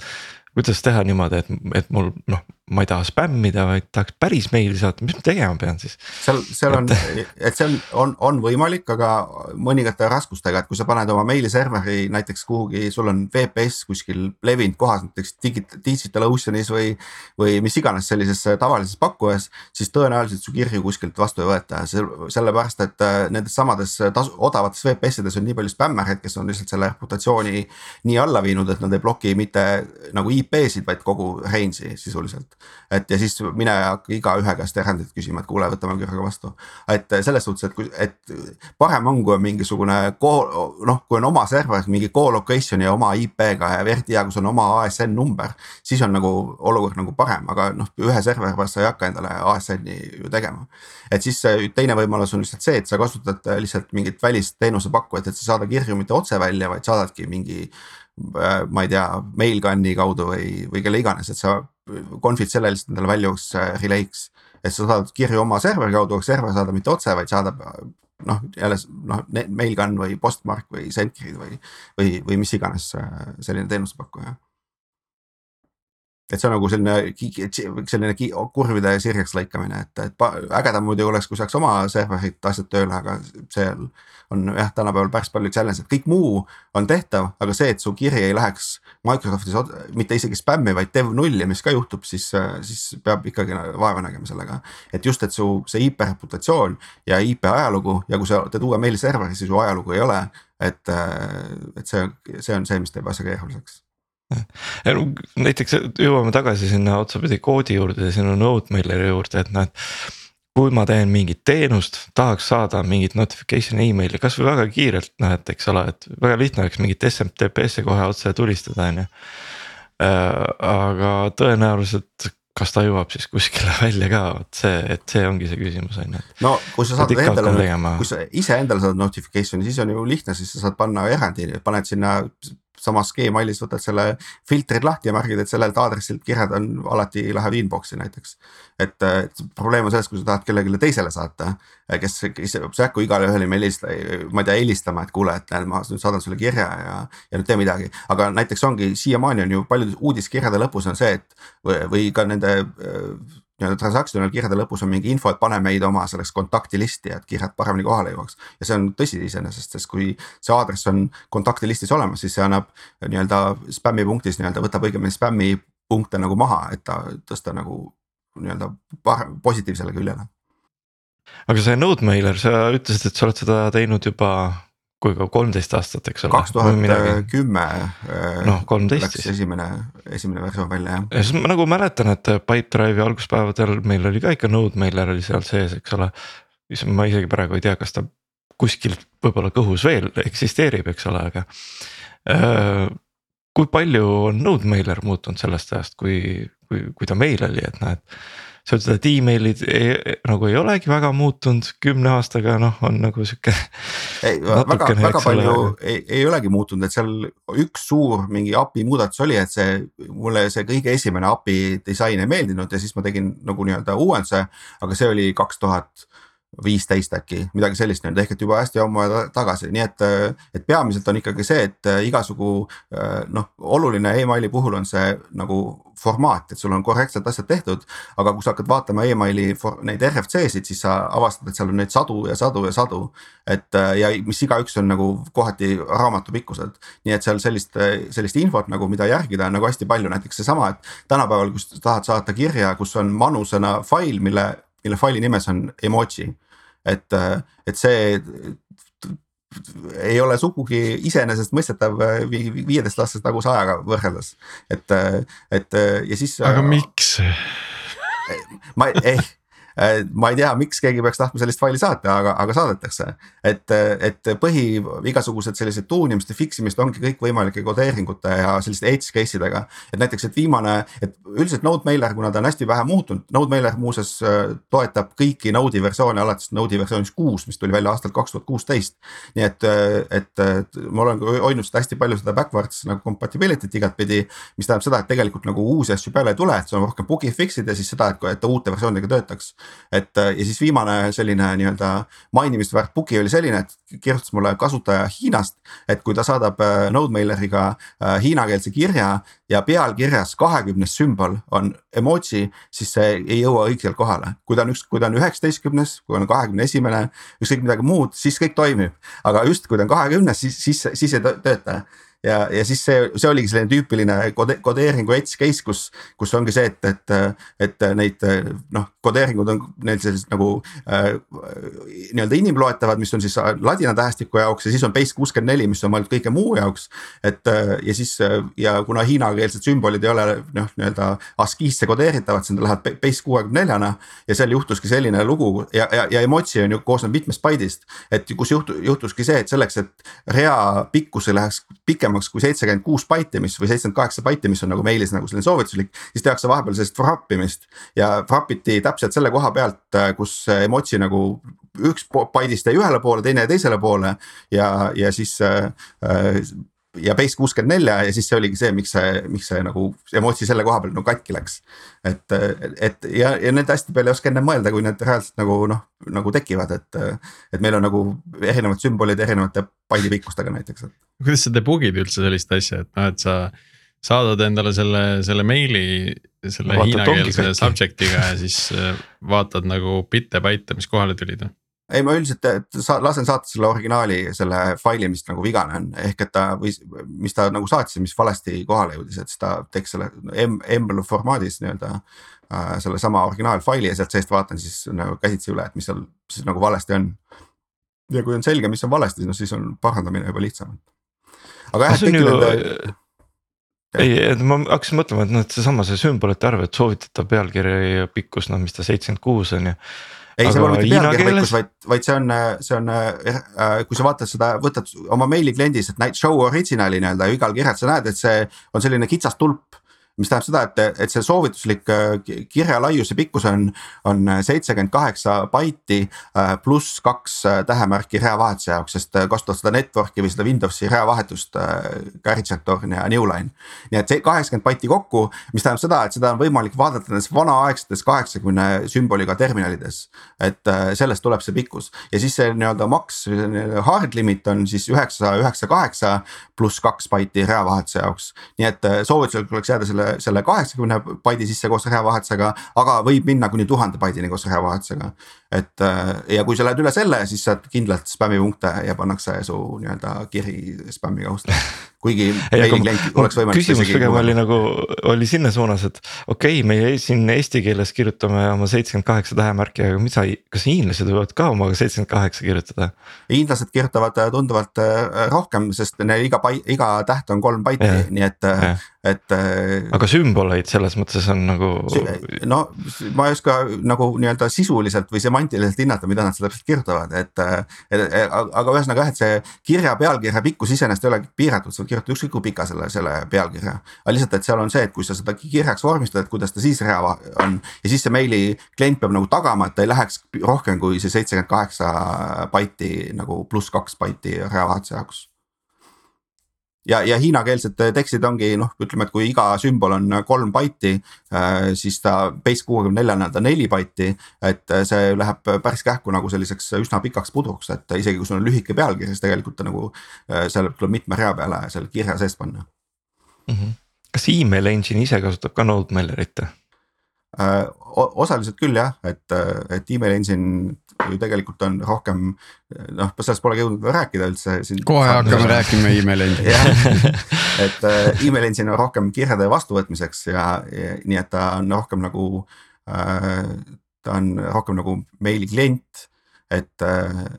kuidas teha niimoodi, et, et mul noh, ma ei taha spämmida, vaid tahaks päris meili saata, mis ma tegema pean siis? seal, seal on, et see on, on, on võimalik, aga mõningate raskustega, et kui sa paned oma meiliserveri näiteks kuhugi, sul on VPS kuskil levinud kohas, näiteks Digit-, Digital Oceanis või. või mis iganes sellises tavalises pakkujas, siis tõenäoliselt su kirju kuskilt vastu ei võeta, sellepärast et äh, nendes samades tasu, odavates VPS-ides on nii palju spämmereid, kes on lihtsalt selle reputatsiooni nii alla viinud, et nad ei bloki mitte nagu IP-sid, vaid kogu range'i sisuliselt et ja siis mine hakka igaühe käest erandit küsima, et kuule, võtame korraga vastu. et selles suhtes, et kui, et parem on, kui on mingisugune noh, kui on oma server, mingi co-location ja oma IP-ga ja eriti hea, kui sul on oma ASN number. siis on nagu olukord nagu parem, aga noh, ühe serveri pärast sa ei hakka endale ASN-i ju tegema. et siis teine võimalus on lihtsalt see, et sa kasutad lihtsalt mingit välist teenusepakkujat, et sa saada kirju mitte otse välja, vaid saadadki mingi ma ei tea, Mailgun'i kaudu või, või kelle iganes, et sa confid selle lihtsalt endale value'ks relay'ks. et sa saad kirju oma serveri kaudu, server saadab mitte otse, vaid saadab noh, jälle noh, Mailgun või Postmark või Sendgrid või, või, või mis iganes selline teenusepakkuja et see on nagu selline, selline kurvide sirgeks lõikamine, et, et ägedam muidugi oleks, kui saaks oma serverit asjad tööle, aga seal on jah, tänapäeval päris palju challenge'e, kõik muu on tehtav, aga see, et su kiri ei läheks Microsoftis mitte isegi spämmi, vaid dev nulli, mis ka juhtub, siis, siis peab ikkagi vaeva nägema sellega. et just, et su see IP reputatsioon ja IP ajalugu ja kui sa teed uue meiliserveri, siis su ajalugu ei ole, et, et see, see on see, mis teeb asja keeruliseks näiteks jõuame tagasi sinna otsapidi koodi juurde ja sinna NodeMaileri juurde, et noh, et. Kui ma teen mingit teenust, tahaks saada mingit notification email'i kasvõi väga kiirelt, noh et eks ole, et väga lihtne oleks mingit SMTP-sse kohe otse tulistada, on ju. aga tõenäoliselt kas ta jõuab siis kuskile välja ka, vot see, et see ongi see küsimus on ju. no kui sa saad endale, kui sa ise endale saad notification'i, siis on ju lihtne, siis sa saad panna erandi, paned sinna samas Gmailis võtad selle filtrid lahti ja märgid, et sellelt aadressilt kirjad on alati läheb inbox'i näiteks. et, et probleem on selles, kui sa tahad kellelegi teisele saata, kes, kes sa ei hakka igale ühele helista, ma ei tea, helistama, et kuule, et näed, ma nüüd saadan sulle kirja ja, ja nüüd tee midagi. aga näiteks ongi siiamaani on ju paljude uudiskirjade lõpus on see, et või, või ka nende nii-öelda transactional kirjade lõpus on mingi info, et pane meid oma selleks kontaktilisti, et kirjad paremini kohale jõuaks. ja see on tõsi iseenesest, sest kui see aadress on kontaktilistis olemas, siis see annab nii-öelda spämmi punktis nii-öelda võtab õigemini spämmi punkte nagu maha, et ta tõsta nagu nii-öelda positiivsele küljele. aga see NodeMailer, sa ütlesid, et sa oled seda teinud juba kui ka kolmteist aastat, eks ole. kaks tuhat kümme. noh, kolmteist siis. esimene, esimene versioon välja jah. ja siis ma nagu mäletan, et Pipedrive'i alguspäevadel meil oli ka ikka NodeMailer oli seal sees, eks ole. siis ma isegi praegu ei tea, kas ta kuskil võib-olla kõhus veel eksisteerib, eks ole, aga äh,. kui palju on NodeMailer muutunud sellest ajast, kui, kui, kui ta meil oli, et noh, et sa ütlesid, et email'id ei, nagu ei olegi väga muutunud kümne aastaga, noh, on nagu sihuke. ei, väga, väga palju ei, ei olegi muutunud, et seal üks suur mingi API muudatus oli, et see mulle see kõige esimene API disain ei meeldinud ja siis ma tegin nagu nii-öelda uuenduse, aga see oli kaks tuhat viisteist äkki, midagi sellist nii-öelda ehk et juba hästi ammu tagasi, nii et, et peamiselt on ikkagi see, et igasugu noh, oluline emaili puhul on see nagu formaat, et sul on korrektsed asjad tehtud. aga kui sa hakkad vaatama emaili neid RFC-sid, siis sa avastad, et seal on neid sadu ja sadu ja sadu. et ja mis igaüks on nagu kohati raamatu pikkused, nii et seal sellist, sellist infot nagu, mida järgida on nagu hästi palju, näiteks seesama, et tänapäeval, kus tahad saata kirja, kus on manusena fail, mille mille faili nimes on emoji. et, et see ei ole sugugi iseenesestmõistetav viieteist-aastase taguse ajaga võrreldes, et, et ja siis. aga miks? ma ei Äh, ma ei tea, miks keegi peaks tahtma sellist faili saata, aga, aga saadetakse. et, et põhi igasugused sellised tuunimiste, fix imist ongi kõikvõimalike kodeeringute ja selliste edge case idega. et näiteks, et viimane, et üldiselt NodeMailer, kuna ta on hästi vähe muutunud, NodeMailer muuseas äh, toetab kõiki Node'i versioone alates Node'i versioonist kuus, mis tuli välja aastal kaks tuhat kuusteist. nii et, et, et ma olen hoidnud seda hästi palju seda backwards nagu compatibility't igatpidi, mis tähendab seda, et tegelikult nagu uusi asju peale ei tule, et see on rohkem bug'i fix'id ja siis seda, et, et ta uute versioonidega töötaks et äh, ja siis viimane selline nii-öelda mainimist väärt bugi oli selline, et kirjutas mulle kasutaja Hiinast. et kui ta saadab äh, Nodemaileriga äh, hiinakeelse kirja ja pealkirjas kahekümnes sümbol on emoji, siis see ei jõua õigel kohale. kui ta on üks, kui ta on üheksateistkümnes, kui on kahekümne esimene, ükskõik midagi muud, siis kõik toimib. aga just, kui ta on kahekümnes, siis, siis, siis ei tööta ja, ja siis see, see oligi selline tüüpiline kode, kodeeringu edge case, kus, kus ongi see, et, et, et neid noh, kodeeringud on neil sellised nagu äh, nii-öelda inimloetavad, mis on siis ladina tähestiku jaoks ja siis on base kuuskümmend neli, mis on mõeldud kõige muu jaoks. et ja siis ja kuna hiinakeelsed sümbolid ei ole noh, nii-öelda ASCII-sse kodeeritavad, siis nad lähevad base kuuekümne neljana. ja seal juhtuski selline lugu ja, ja, ja emoji on ju koosneb mitmest baidist, et kus juhtu, juhtuski see, et selleks, et rea pikkus ei läheks pikem pikemaks kui seitsekümmend kuus baiti, mis või seitsekümmend kaheksa baiti, mis on nagu meilis nagu selline soovituslik. siis tehakse vahepeal sellist wrap imist ja wrap iti täpselt selle koha pealt, äh, kus emoji nagu üks baidist jäi ühele poole, teine jäi teisele poole ja, ja siis äh, äh ja base kuuskümmend nelja ja siis see oligi see, miks see, miks see nagu emoji selle koha peal nagu katki läks. et, et ja, ja nende asjade peale ei oska enne mõelda, kui need reaalselt nagu noh, nagu tekivad, et. et meil on nagu erinevad sümbolid erinevate baidi pikkustega näiteks. kuidas sa debug'id üldse sellist asja, et noh, et sa saadad endale selle, selle meili selle hiinakeelse subject'iga ja siis äh, vaatad nagu bitte-baite, mis kohale tulid ei, ma üldiselt sa, lasen saata selle originaali, selle faili, mis nagu vigane on, ehk et ta või mis ta nagu saatis ja mis valesti kohale jõudis, et siis ta teeks selle M, M formaadis nii-öelda äh,. sellesama originaalfaili ja sealt seest vaatan siis nagu käsitsi üle, et mis seal siis nagu valesti on. ja kui on selge, mis on valesti, no siis on parandamine juba lihtsam. aga jah, et kõik nende ei, et ma hakkasin mõtlema, et noh, et seesama see sümbolite arv, et soovitatav pealkiri pikkus, noh, mis ta seitsekümmend kuus on ju ei, see pole mitte pealkirjalikkus, vaid, vaid see on, see on äh,, kui sa vaatad seda, võtad oma meili kliendis, et näit show original'i nii-öelda igal kirjal, sa näed, et see on selline kitsas tulp mis tähendab seda, et, et see soovituslik äh, kirja laiuse pikkus on, on seitsekümmend kaheksa baiti äh, pluss kaks äh, tähemärki reavahetuse jaoks, sest kasutavad seda network'i või seda Windowsi reavahetust ka Receptor ja Newline. nii et see kaheksakümmend baiti kokku, mis tähendab seda, et seda on võimalik vaadata nendes vanaaegsetes kaheksakümne sümboliga terminalides. et sellest tuleb see pikkus ja siis see nii-öelda max, hard limit on siis üheksa, üheksa, kaheksa pluss kaks baiti reavahetuse jaoks. nii et soovituslik oleks jääda selle selle kaheksakümne baidi sisse koos reavahetusega, aga võib minna kuni tuhande baidini koos reavahetusega. Et äh, ja kui sa lähed üle selle, siis saad kindlalt spämmipunkte ja pannakse su nii-öelda kiri spämmi kausta. kuigi meiliklient oleks võimalik. küsimus pigem oli nagu, oli sinna suunas, et okei okay,, meie siin eesti keeles kirjutame oma seitsekümmend kaheksa tähemärki, aga mis sa, kas hiinlased võivad ka omaga seitsekümmend kaheksa kirjutada? hiinlased kirjutavad äh, tunduvalt äh, rohkem, sest neil iga, iga täht on kolm baiti, nii et, et. aga sümboleid selles mõttes on nagu. no ma ei oska nagu nii-öelda sisuliselt või semantiliselt hinnata, mida nad seal täpselt kirjutavad, et, et. aga ühesõnaga jah, et see kirja pealkirja pikkus iseenesest ei ole piiratud, sa võid kirjutada ükskõik kui pika selle, selle pealkirja. aga lihtsalt, et seal on see, et kui sa seda kirjaks vormistad, et kuidas ta siis rea on ja siis see meili klient peab nagu tagama, et ta ei läheks rohkem kui see seitsekümmend kaheksa baiti nagu pluss kaks baiti reavahetuse jaoks ja, ja hiinakeelsed tekstid ongi noh, ütleme, et kui iga sümbol on kolm baiti, äh, siis ta base kuuekümne neljana ta neli baiti. et see läheb päris kähku nagu selliseks üsna pikaks pudruks, et isegi kui sul on lühike pealkiri, siis tegelikult ta nagu äh, seal tuleb mitme rea peale selle kirja sees panna mm. -hmm. kas email engine ise kasutab ka NodeMailerit? Äh, osaliselt küll jah, et, et email engine ju tegelikult on rohkem noh, sellest polegi jõudnud rääkida üldse kohe hakkame üle. rääkima email engine'ist et äh, email engine on rohkem kirjade vastuvõtmiseks ja, ja nii, et ta on rohkem nagu äh, ta on rohkem nagu meili klient et,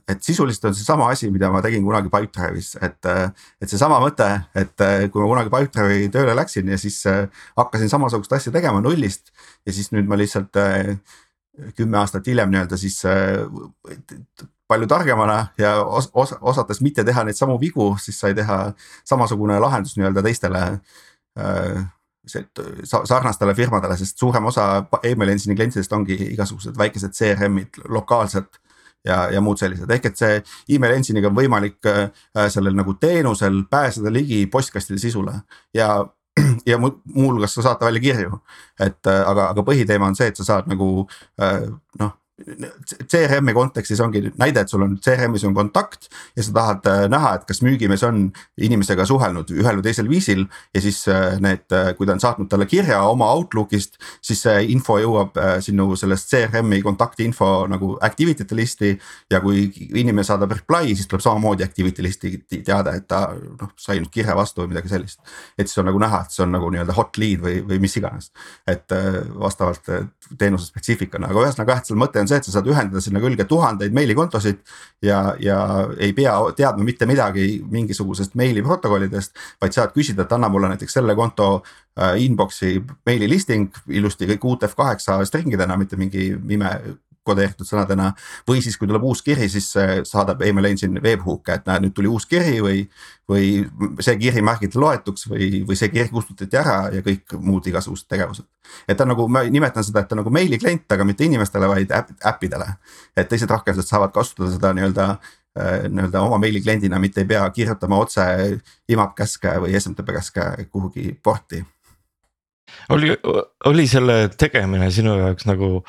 et sisuliselt on seesama asi, mida ma tegin kunagi Pipedrive'is, et, et seesama mõte, et kui ma kunagi Pipedrive'i tööle läksin ja siis hakkasin samasugust asja tegema nullist. ja siis nüüd ma lihtsalt kümme aastat hiljem nii-öelda siis palju targemana ja os, os, osates mitte teha neid samu vigu, siis sai teha samasugune lahendus nii-öelda teistele sarnastele firmadele, sest suurem osa email engine'i klientidest ongi igasugused väikesed CRM-id lokaalselt ja, ja muud sellised, ehk et see email engine'iga on võimalik äh, sellel nagu teenusel pääseda ligi postkastide sisule. Ja ja muuhulgas sa saata välja kirju, et äh, aga, aga põhiteema on see, et sa saad nagu äh, noh CRM-i kontekstis ongi näide, et sul on CRM-is on kontakt ja sa tahad äh, näha, et kas müügimees on inimesega suhelnud ühel või teisel viisil. ja siis äh, need, äh, kui ta on saatnud talle kirja oma Outlook'ist, siis see info jõuab sinu sellest CRM-i kontakti info nagu activity te listi. ja kui inimene saadab reply, siis tuleb samamoodi activity listi teade, et ta noh sai nüüd kirja vastu või midagi sellist. et siis on nagu näha, et see on nagu nii-öelda hot lead või, või mis iganes, et vastavalt teenuse spetsiifikana, aga ühesõnaga jah, selle mõte on see, et sa saad ühendada sinna külge tuhandeid meilikontosid. ja, ja ei pea teadma mitte midagi mingisugusest meiliprotokollidest, vaid saad küsida, et anna mulle näiteks selle konto äh, inbox'i meili listing ilusti kõik UTF-8 stringidena, mitte mingi ime kodeeritud sõnadena. või siis, kui tuleb uus kiri, siis saadab email engine webhook'e, et näed, nüüd tuli uus kiri või, või see kiri märgiti loetuks või, või see kiri kustutati ära ja kõik muud igasugused tegevused. et ta nagu, ma nimetan seda, et ta nagu meili klient, aga mitte inimestele, vaid äppidele. et teised rakendused saavad kasutada seda nii-öelda äh, nii-öelda oma meili kliendina, mitte ei pea kirjutama otse IMAP käske või SMTP käske kuhugi porti oli, oli selle tegemine sinu jaoks nagu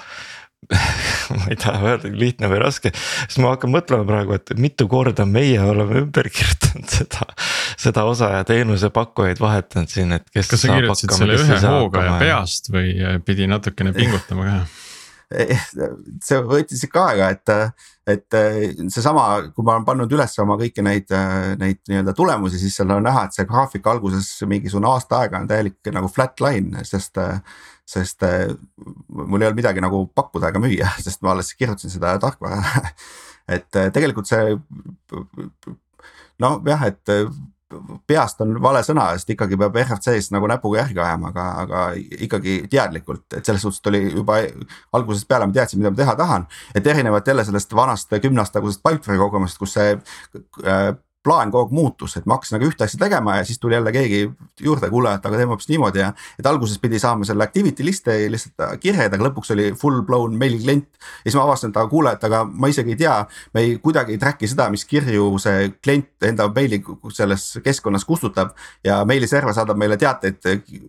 ma ei taha öelda lihtne või raske, sest ma hakkan mõtlema praegu, et mitu korda meie oleme ümber kirjutanud seda, seda osa ja teenusepakkujaid vahetanud siin, et kes. kas sa kirjutasid selle ühe hooga ja peast või pidi natukene pingutama ka? see võttis ikka aega, et, et seesama, kui ma olen pannud üles oma kõiki neid, neid nii-öelda tulemusi, siis seal on näha, et see graafik alguses mingisugune aasta aega on täielik nagu flat line, sest sest äh, mul ei olnud midagi nagu pakkuda ega müüa, sest ma alles kirjutasin seda tarkvara et äh, tegelikult see noh, jah, et äh, peast on vale sõna, sest ikkagi peab RFC-s nagu näpuga järgi ajama, aga, aga ikkagi teadlikult, et selles suhtes oli juba algusest peale ma teadsin, mida ma teha tahan. et erinevalt jälle sellest vanast kümne aasta tagusest Pipedrive'i kogemusest, kus see plaan kogu aeg muutus, et ma hakkasin nagu ühte asja tegema ja siis tuli jälle keegi juurde, kuule, et aga teeme hoopis niimoodi ja. et alguses pidi saama selle activity list'e lihtsalt kirjed, aga lõpuks oli full blown meili klient. ja siis ma avastasin, et aga kuule, et aga ma isegi ei tea, me ei kuidagi ei track'i seda, mis kirju see klient enda meili selles keskkonnas kustutab. ja meiliserver saadab meile teateid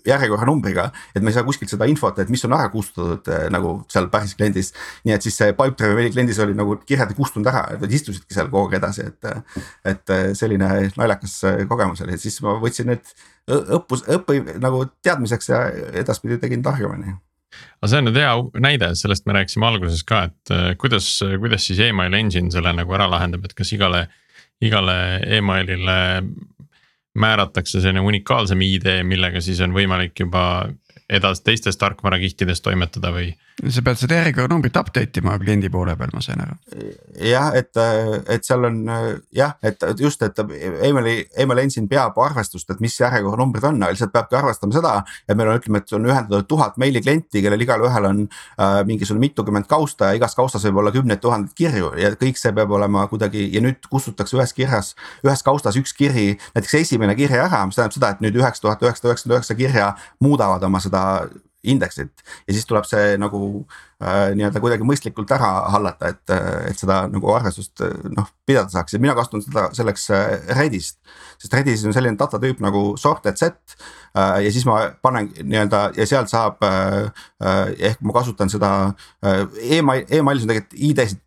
järjekorranumbriga, et me ei saa kuskilt seda infot, et mis on ära kustutatud nagu seal päris kliendis. nii et siis see Pipedrive'i meili kliendis oli nagu kirjad kustunud ära, istusidki seal kogu aeg edasi, et, et selline naljakas äh, kogemus oli, siis ma võtsin need õppus, õppi nagu teadmiseks ja edaspidi tegin targemini aga see on nüüd hea näide, sellest me rääkisime alguses ka, et äh, kuidas, kuidas siis email engine selle nagu ära lahendab, et kas igale, igale emailile määratakse selline unikaalsem ID, millega siis on võimalik juba edas teistes tarkvarakihtides toimetada või? sa pead seda järjekorranumbrit update ima kliendi poole peal, ma sain aru. jah, et, et seal on jah, et just, et emaili, email engine peab arvestust, et mis järjekorranumbrid on, aga lihtsalt peabki arvestama seda. et meil on, ütleme, et on ühendatud tuhat meili klienti, kellel igalühel on äh, mingisugune mitukümmend kausta ja igas kaustas võib olla kümneid tuhandeid kirju ja kõik see peab olema kuidagi ja nüüd kustutatakse ühes kirjas, ühes kaustas üks kiri, näiteks esimene kiri ära, mis tähendab seda, et nüüd üheksa tuhat üheksasada üheksakümmend üheksa kirja muudavad oma seda indeksit ja siis tuleb see nagu äh, nii-öelda kuidagi mõistlikult ära hallata, et, et seda nagu arvestust noh pidada saaks ja mina kasutan seda selleks äh, Redist. sest Redis on selline data tüüp nagu sorted set äh, ja siis ma panen nii-öelda ja sealt saab äh, äh ehk ma kasutan seda äh, email, emailis on tegelikult ID-sid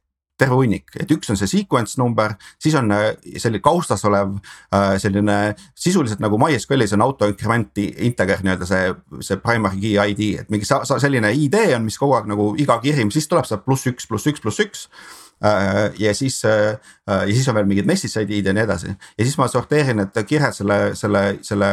terve hunnik, et üks on see sequence number, siis on äh, selline kaustas olev äh, selline sisuliselt nagu MySQL-is on auto increment integer nii-öelda see, see primary key ID, et mingi sa, sa selline ID on, mis kogu aeg nagu iga kiri, mis siis tuleb, saab pluss üks, pluss üks, pluss üks. Äh, ja siis ja siis on veel mingid message ID-d ja nii edasi. Ja siis ma sorteerin need kirjad selle, selle, selle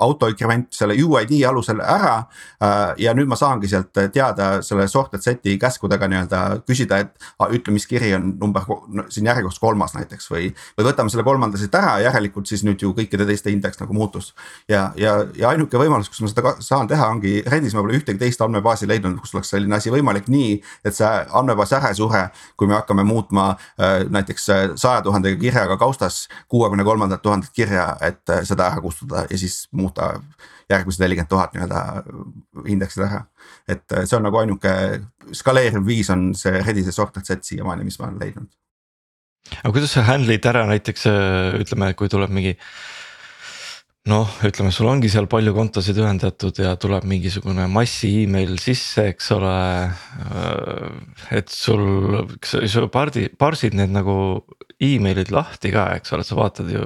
autoinkrement selle UID alusel ära äh,. ja nüüd ma saangi sealt teada selle sorted set'i käskudega nii-öelda küsida, et ütle, mis kiri on number siin järjekorras kolmas näiteks või. või võtame selle kolmanda siit ära, järelikult siis nüüd ju kõikide teiste indeks nagu muutus. ja, ja, ja ainuke võimalus, kus ma seda saan teha, ongi Redis ma pole ühtegi teist andmebaasi leidnud, kus oleks selline asi võimalik nii, et see andmebaas ära ei sure, kui me hakkame muutma äh, näiteks äh, saja tuhandega kirjaga kaustas kuuekümne kolmandat tuhandet kirja, et äh, seda ära kustutada ja siis siis muuta järgmised nelikümmend tuhat nii-öelda indeksid ära. et äh, see on nagu ainuke skaleeriv viis on see Redise sorted set siiamaani, mis ma olen leidnud. aga kuidas sa handle'id ära näiteks äh, ütleme, kui tuleb mingi noh, ütleme, sul ongi seal palju kontosid ühendatud ja tuleb mingisugune massi email sisse, eks ole. Äh, et sul, kas sa pardi, parsid need nagu email'id lahti ka, eks ole, sa vaatad ju.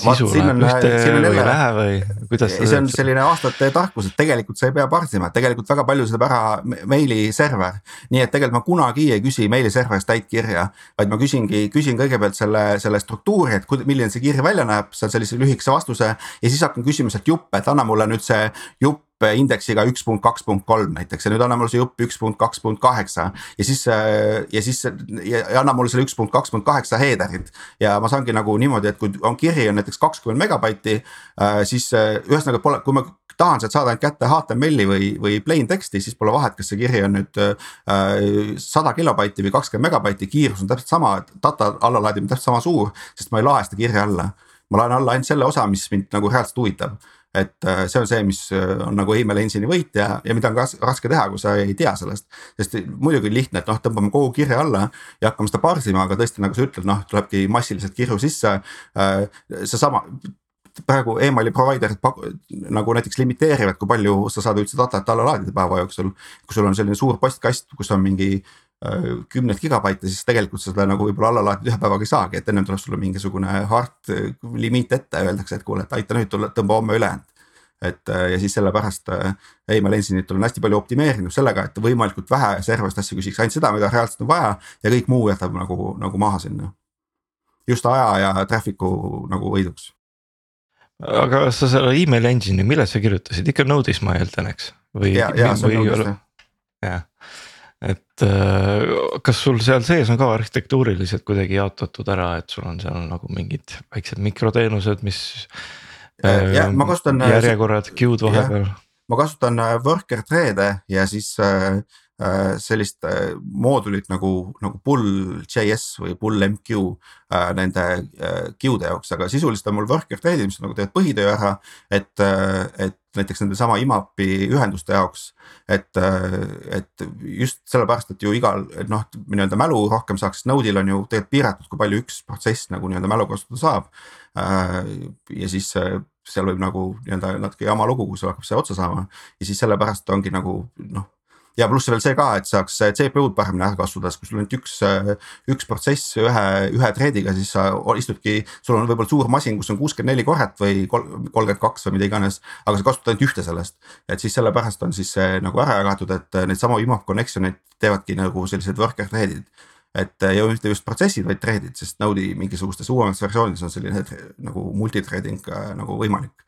sisu läheb ühte või ei lähe või kuidas. see on selline aastate tarkus, et tegelikult sa ei pea parsima, et tegelikult väga palju seda ära meili server. nii et tegelikult ma kunagi ei küsi meili serverist täit kirja, vaid ma küsingi, küsin kõigepealt selle, selle struktuuri, et milline see kiri välja näeb, saan sellise lühikese vastuse ja siis hakkan küsima sealt juppe, et anna mulle nüüd see jupp indeksiga üks punkt kaks punkt kolm näiteks ja nüüd anna mulle see jupp üks punkt kaks punkt kaheksa. ja siis ja siis ja anna mulle selle üks punkt kaks punkt kaheksa header'it ja ma saangi nagu niimoodi, et kui on kiri on näiteks kakskümmend megabaiti. Äh, siis äh, ühesõnaga pole, kui ma tahan sealt saada ainult kätte HTML-i või, või plain teksti, siis pole vahet, kas see kiri on nüüd äh, sada kilobaiti või kakskümmend megabaiti, kiirus on täpselt sama, data allalaadimine täpselt sama suur, sest ma ei lae seda kirja alla ma laen alla ainult selle osa, mis mind nagu reaalselt huvitab. Et äh, see on see, mis äh, on nagu email engine'i võit ja, ja mida on ka raske teha, kui sa ei tea sellest. sest muidugi lihtne, et noh, tõmbame kogu kirja alla ja hakkame seda parsima, aga tõesti, nagu sa ütled, noh, tulebki massiliselt kirju sisse. Äh, seesama praegu emaili provider'id nagu näiteks limiteerivad, kui palju sa saad üldse datat alla laadida päeva jooksul. kui sul on selline suur postkast, kus on mingi kümneid gigabaite, siis tegelikult seda nagu võib-olla alla laadida ühe päevaga ei saagi, et ennem tuleb sulle mingisugune hard äh, limiit ette, öeldakse, et kuule, et aita nüüd tulla, tõmba homme ülejäänud. et äh, ja siis sellepärast email engine'id on hästi palju optimeerinud sellega, et võimalikult vähe serverist asju küsiks, ainult seda, mida reaalselt on vaja ja kõik muu jätab nagu, nagu maha sinna. just aja ja traffic'u nagu võiduks aga sa selle email engine'i, millest sa kirjutasid, ikka Node'is ma eeldan, eks? või? ja, ja see on Node'is jah. jah, et äh, kas sul seal sees on ka arhitektuuriliselt kuidagi jaotatud ära, et sul on seal nagu mingid väiksed mikroteenused, mis. Äh, ja ma kasutan. Äh, järjekorrad, queue'd vahepeal. ma kasutan worker thread'e ja siis äh, sellist moodulit nagu, nagu pull.js või pull.mq äh, nende äh, queue'de jaoks, aga sisuliselt on mul worker thread'id, mis nagu teevad põhitöö ära. et, et näiteks nende sama IMAP-i ühenduste jaoks. et, et just sellepärast, et ju igal, noh, nii-öelda mälu rohkem saaks, Node'il on ju tegelikult piiratud, kui palju üks protsess nagu nii-öelda mälu kasutada saab. ja siis seal võib nagu nii-öelda natuke jama lugu, kui sul hakkab see otsa saama ja siis sellepärast ongi nagu noh ja pluss veel see ka, et saaks CPU-d paremini ära kasutada, sest kui sul on üks, üks protsess ühe, ühe thread'iga, siis sa istudki, sul on võib-olla suur masin, kus on kuuskümmend neli korret või kolmkümmend kaks või mida iganes. aga sa kasutad ainult ühte sellest, et siis sellepärast on siis see nagu ära jagatud, et neid samu IMAP connection'eid teevadki nagu sellised worker thread'id et ja mitte just protsessid, vaid thread'id, sest Node'i mingisugustes uuemates versioonides on selline nagu multithreading nagu võimalik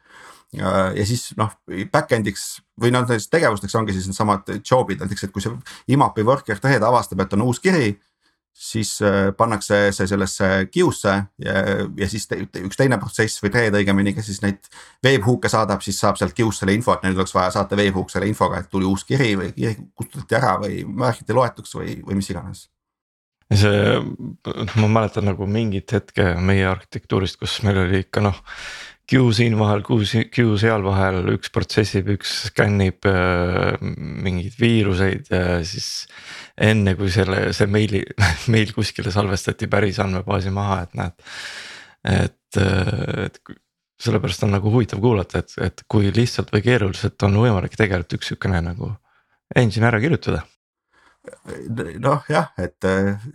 ja siis noh, back-end'iks või noh, näiteks tegevusteks ongi siis needsamad job'id, näiteks et kui see IMAP-i worker thread avastab, et on uus kiri. siis äh, pannakse see sellesse queue'sse ja, ja siis te, üks teine protsess või thread õigemini, kes siis neid webhook'e saadab, siis saab sealt queue'st selle info, et neil oleks vaja saata webhook selle infoga, et tuli uus kiri või kiri kustutati ära või märgiti loetuks või, või mis iganes see, ma mäletan nagu mingit hetke meie arhitektuurist, kus meil oli ikka noh queue siin vahel, queue seal vahel, üks protsessib, üks skännib äh, mingeid viiruseid ja siis. enne kui selle, see meili, meil kuskile salvestati päris andmebaasi maha, et näed. et, äh, et sellepärast on nagu huvitav kuulata, et, et kui lihtsalt või keeruliselt on võimalik tegelikult üks sihukene nagu engine ära kirjutada noh jah, et,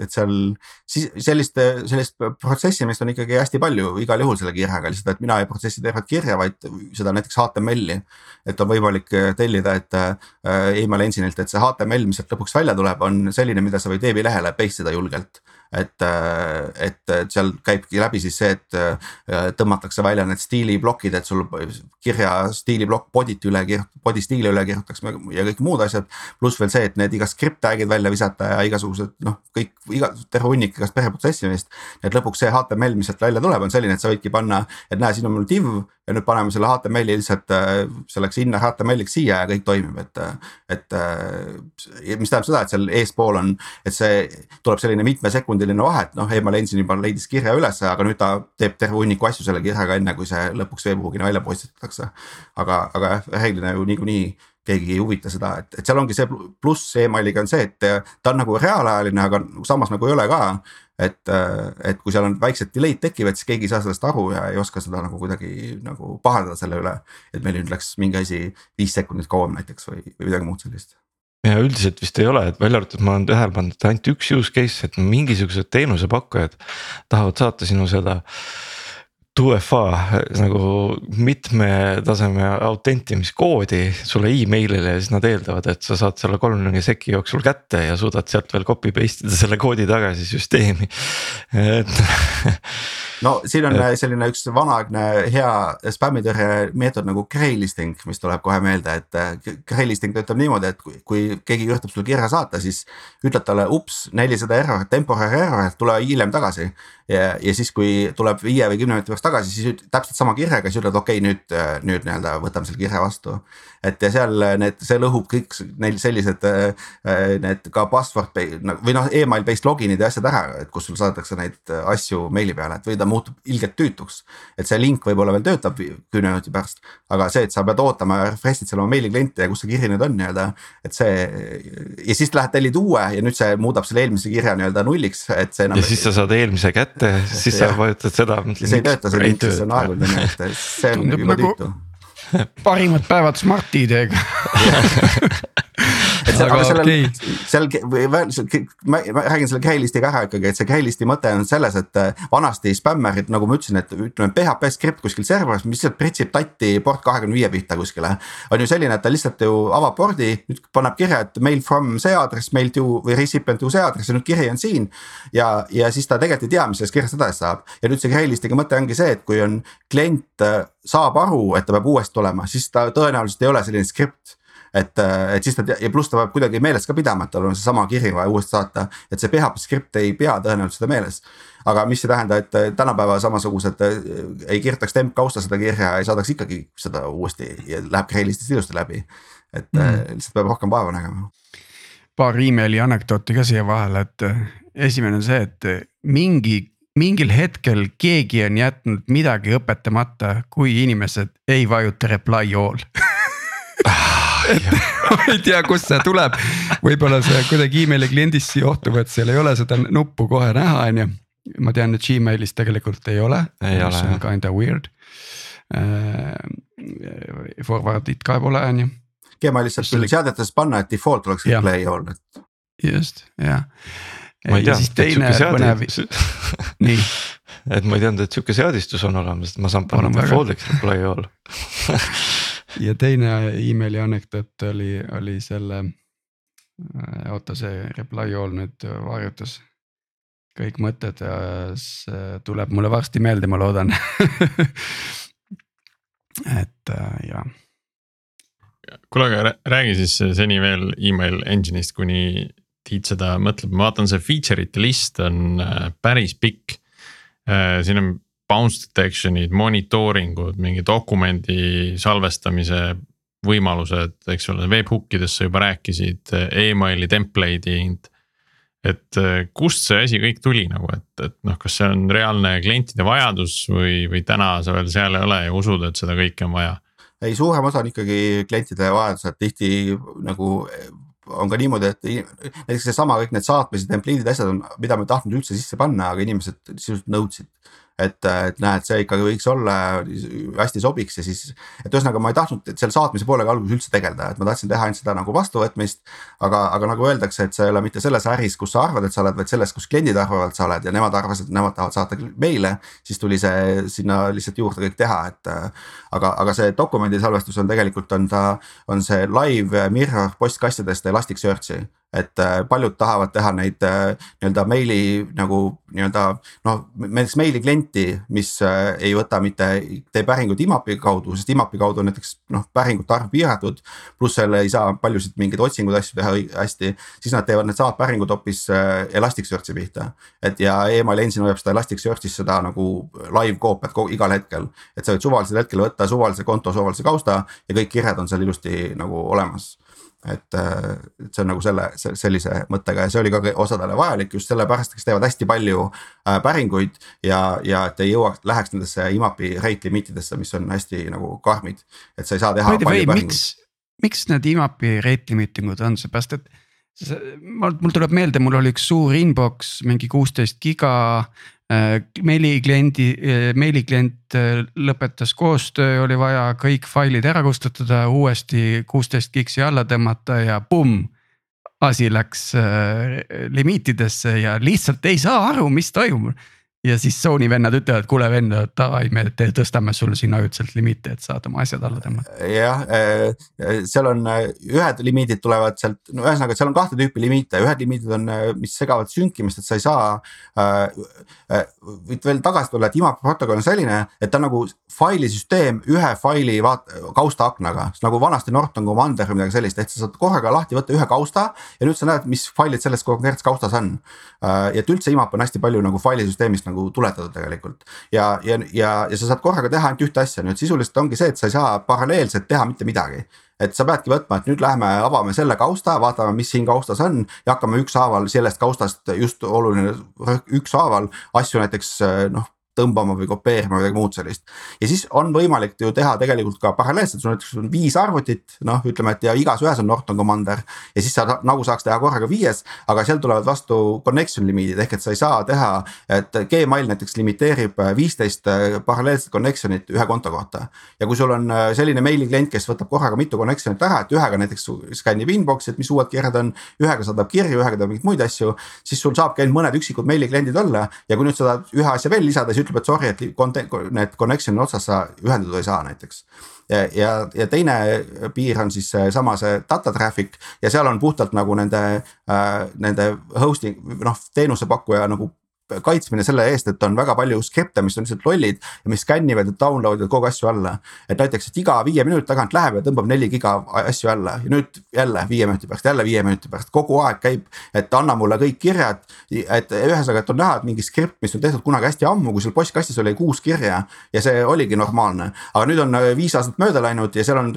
et seal siis sellist, sellist protsessimist on ikkagi hästi palju igal juhul selle kirjaga, lihtsalt et mina ei protsessi tervet kirja, vaid seda näiteks HTML-i. et on võimalik tellida, et äh, email engine'ilt, et see HTML, mis sealt lõpuks välja tuleb, on selline, mida sa võid veebilehele paste ida julgelt. Et, et, seal käibki läbi siis see, et äh, tõmmatakse välja need stiiliplokid, et sul kirja stiiliplokk body't üle, body stiili üle kirjutatakse ja kõik muud asjad. pluss veel see, et need iga script tag'id välja visata ja igasugused noh, kõik iga terve hunnik igast perreprotsessimist. et lõpuks see HTML, mis sealt välja tuleb, on selline, et sa võidki panna, et näe, siin on mul div ja nüüd paneme selle HTML-i lihtsalt äh, selleks inner HTML-iks siia ja kõik toimib, et, et. mis tähendab seda, et seal eespool on, et see tuleb selline mitmesekundiline vahe, et noh, Email Engine juba leidis kirja ülesse, aga nüüd ta teeb terve hunniku asju selle kirjaga, enne kui see lõpuks veebruugina välja postitatakse. aga, aga jah, reeglina ju niikuinii keegi ei huvita seda, et, et seal ongi see pluss emailiga on see, et ta on nagu reaalajaline, aga samas nagu ei ole ka et, et kui seal on väiksed delay'd tekivad, siis keegi ei saa sellest aru ja ei oska seda nagu kuidagi nagu pahandada selle üle. et meil nüüd läks mingi asi viis sekundit kauem näiteks või, või midagi muud sellist ja üldiselt vist ei ole, et välja arvatud, ma olen tähele pannud, et ainult üks use case, et mingisugused teenusepakkujad tahavad saata sinu seda 2FA nagu mitme taseme autentimiskoodi sulle email'ile ja siis nad eeldavad, et sa saad selle kolmekümne seki jooksul kätte ja suudad sealt veel copy paste ida selle koodi tagasi süsteemi, et no siin on selline üks vanaaegne hea spämmitõrje meetod nagu graylisting, mis tuleb kohe meelde, et äh, graylisting töötab niimoodi, et kui, kui keegi üritab sulle kirja saata, siis ütled talle ups, nelisada error, temporary error, tule hiljem tagasi. ja, ja siis, kui tuleb viie või kümne minuti pärast tagasi, siis täpselt sama kirjaga, siis ütled okei okay,, nüüd, äh, nüüd nii-öelda võtame selle kirja vastu. et ja seal need, see lõhub kõik neil sellised äh, need ka password või noh, email based login'id ja asjad ära, et kus sul saadetakse neid asju meili peale, et või ta muutub ilgelt tüütuks. et see link võib-olla veel töötab kümne minuti pärast, aga see, et sa pead ootama ja refresh'id seal oma meili klienti ja kus see kiri nüüd on nii-öelda. et see ja siis lähed tellid uue ja nüüd see muudab selle eelmise kirja nii-öelda nulliks, et see enam. ja siis sa saad eelmise kätte, siis sa vajutad seda. see ei tööta, see link, siis on aegunud on ju, et see on juba nagu tüütu parimad päevad Smart-ID-ga et seal, aga sellel okay., seal või ma, ma räägin selle keylist'iga ära ikkagi, et see keylist'i mõte on selles, et äh, vanasti spämmerid, nagu ma ütlesin, et ütleme PHP skript kuskil serveris, mis lihtsalt pritsib tatti port kahekümne viie pihta kuskile. on ju selline, et ta lihtsalt ju avab pordi, nüüd paneb kirja, et mail from see aadress, mail to või recipient to see aadress ja nüüd kiri on siin. ja, ja siis ta tegelikult ei tea, mis sellest kirjast edasi saab ja nüüd see keylist'iga mõte ongi see, et kui on klient äh, saab aru, et ta peab uuesti tulema, siis ta tõenäoliselt ei ole selline skript et, et siis ta ja pluss ta peab kuidagi meeles ka pidama, et tal on seesama kiri vaja uuesti saata, et see PHP skript ei pea tõenäoliselt seda meeles. aga mis ei tähenda, et tänapäeva samasugused ei kirjutaks temp kausta seda kirja ja saadaks ikkagi seda uuesti ja läheb Grailistist ilusti läbi. et mm. lihtsalt peab rohkem vaeva nägema. paar emaili anekdooti ka siia vahele, et esimene on see, et mingi mingil hetkel keegi on jätnud midagi õpetamata, kui inimesed ei vajuta reply all et ma ei tea, kust see tuleb, võib-olla see kuidagi emaili kliendist johtub, et seal ei ole seda nuppu kohe näha, on ju. ma tean, et Gmailis tegelikult ei ole, mis on kinda weird uh,. Forward'it ka pole, on ju. Gmailis saab küll seadetes panna, et default oleks replay all, et. just, jah. ma ei et sihuke seadistus nii. et ma ei teadnud, et sihuke seadistus on olemas, et ma saan panna default'iks reply all ja teine emaili anekdoot oli, oli selle, äh, oota, see reply all nüüd varjutas kõik mõtted see tuleb mulle varsti meelde, ma loodan et äh, jah. kuule, aga räägi siis seni veel email engine'ist, kuni Tiit seda mõtleb, ma vaatan, see feature ite list on äh, päris pikk. siin on bounce detection'id, monitooringud, mingi dokumendi salvestamise võimalused, eks ole, webhook idest sa juba rääkisid e, emaili template'id. et e, kust see asi kõik tuli nagu, et, et noh, kas see on reaalne klientide vajadus või, või täna sa veel seal ei ole ja usud, et seda kõike on vaja? ei, suurem osa on ikkagi klientide vajadused, tihti nagu on ka niimoodi, et näiteks seesama kõik need saatmised, template'id, asjad on, mida me ei tahtnud üldse sisse panna, aga inimesed sisuliselt nõudsid et, et näed, see ikkagi võiks olla, hästi sobiks ja siis, et ühesõnaga ma ei tahtnud seal saatmise poolega alguses üldse tegeleda, et ma tahtsin teha ainult seda nagu vastuvõtmist. aga, aga nagu öeldakse, et sa ei ole mitte selles äris, kus sa arvad, et sa oled, vaid selles, kus kliendid arvavad, sa oled ja nemad arvasid, et nemad tahavad saata meile. siis tuli see sinna lihtsalt juurde kõik teha, et aga, aga see dokumendi salvestus on tegelikult on ta, on see live mirror postkastidest Elasticsearch'i et äh, paljud tahavad teha neid äh, nii-öelda meili nagu nii-öelda noh, näiteks meili klienti, mis äh, ei võta mitte, tee päringuid IMAP-i kaudu, sest IMAP-i kaudu on näiteks noh, päringute arv piiratud. pluss selle ei saa paljusid mingeid otsinguid asju teha hästi, siis nad teevad needsamad päringud hoopis Elasticsearch'i pihta. et ja email engine hoiab seda Elasticsearch'is seda nagu live koopiat igal hetkel. et sa võid suvalisel hetkel võtta suvalise konto, suvalise kausta ja kõik kirjad on seal ilusti nagu olemas et, äh, et see on nagu selle, sellise mõttega ja see oli ka osadele vajalik just sellepärast, kes teevad hästi palju äh, päringuid. ja, ja et ei jõuaks, läheks nendesse IMAP-i rate limit idesse, mis on hästi nagu karmid, et sa ei saa teha. miks, miks need IMAP-i rate limiting ud on, seepärast et mul, mul tuleb meelde, mul oli üks suur inbox, mingi kuusteist giga Äh, meilikliendi, äh, meiliklient äh, lõpetas koostöö, oli vaja kõik failid ära kustutada, uuesti kuusteist gigsi alla tõmmata ja pumm. asi läks limiitidesse ja lihtsalt ei saa aru, mis toimub ja siis Sony vennad ütlevad, kuule vennad, davai, me tõstame sulle siin ajutiselt limiite, et saad oma asjad alla tõmmata. jah, äh, seal on äh, ühed limiidid tulevad sealt, no ühesõnaga, seal on kahte tüüpi limiite, ühed limiidid on, äh, mis segavad sünkimist, et sa ei saa äh,. võid veel tagasi tulla, et IMAP protokoll on selline, et ta on nagu failisüsteem ühe faili vaat-, kaustaaknaga, nagu vanasti Norton Commander või midagi sellist, ehk sa saad korraga lahti võtta ühe kausta ja nüüd sa näed, mis failid selles konkreetses kaustas on. ja et üldse IMAP on hästi palju nagu failisüsteemist nagu nagu tuletada tegelikult. ja, ja, ja, ja sa saad korraga teha ainult ühte asja, nüüd sisuliselt ongi see, et sa ei saa paralleelselt teha mitte midagi et sa peadki võtma, et nüüd lähme avame selle kausta, vaatame, mis siin kaustas on ja hakkame ükshaaval sellest kaustast just oluline ükshaaval asju näiteks noh tõmbama või kopeerima või midagi muud sellist. ja siis on võimalik ju teha tegelikult ka paralleelselt, sul näiteks on viis arvutit, noh, ütleme, et ja igas ühes on Norton Commander. ja siis sa nagu saaks teha korraga viies, aga seal tulevad vastu connection limiidid ehk et sa ei saa teha, et Gmail näiteks limiteerib viisteist paralleelset connection'it ühe konto kohta. ja kui sul on selline meiliklient, kes võtab korraga mitu connection'it ära, et ühega näiteks skännib inbox'i, et mis uued kirjad on, ühega saadab kirju, ühega teeb mingeid muid asju, siis sul saabki ainult mõned üksikud meilikliendid olla ja kui nüüd sa tahad ühe asja veel lisada, siis ütleb, et sorry, et need connection'i otsas sa ühendatud ei saa näiteks. ja, ja, teine piir on siis seesama see data traffic ja seal on puhtalt nagu nende äh,, nende hosting noh, teenusepakkuja nagu kaitsmine selle eest, et on väga palju skripte, mis on lihtsalt lollid ja mis skännivad ja download ivad kogu asju alla. et näiteks, et iga viie minuti tagant läheb ja tõmbab neli giga asju alla ja nüüd jälle viie minuti pärast, jälle viie minuti pärast, kogu aeg käib. et anna mulle kõik kirjad, et ühesõnaga, et on näha, et mingi skript, mis on tehtud kunagi hästi ammu, kui seal postkastis oli kuus kirja ja see oligi normaalne. aga nüüd on viis aastat mööda läinud ja seal on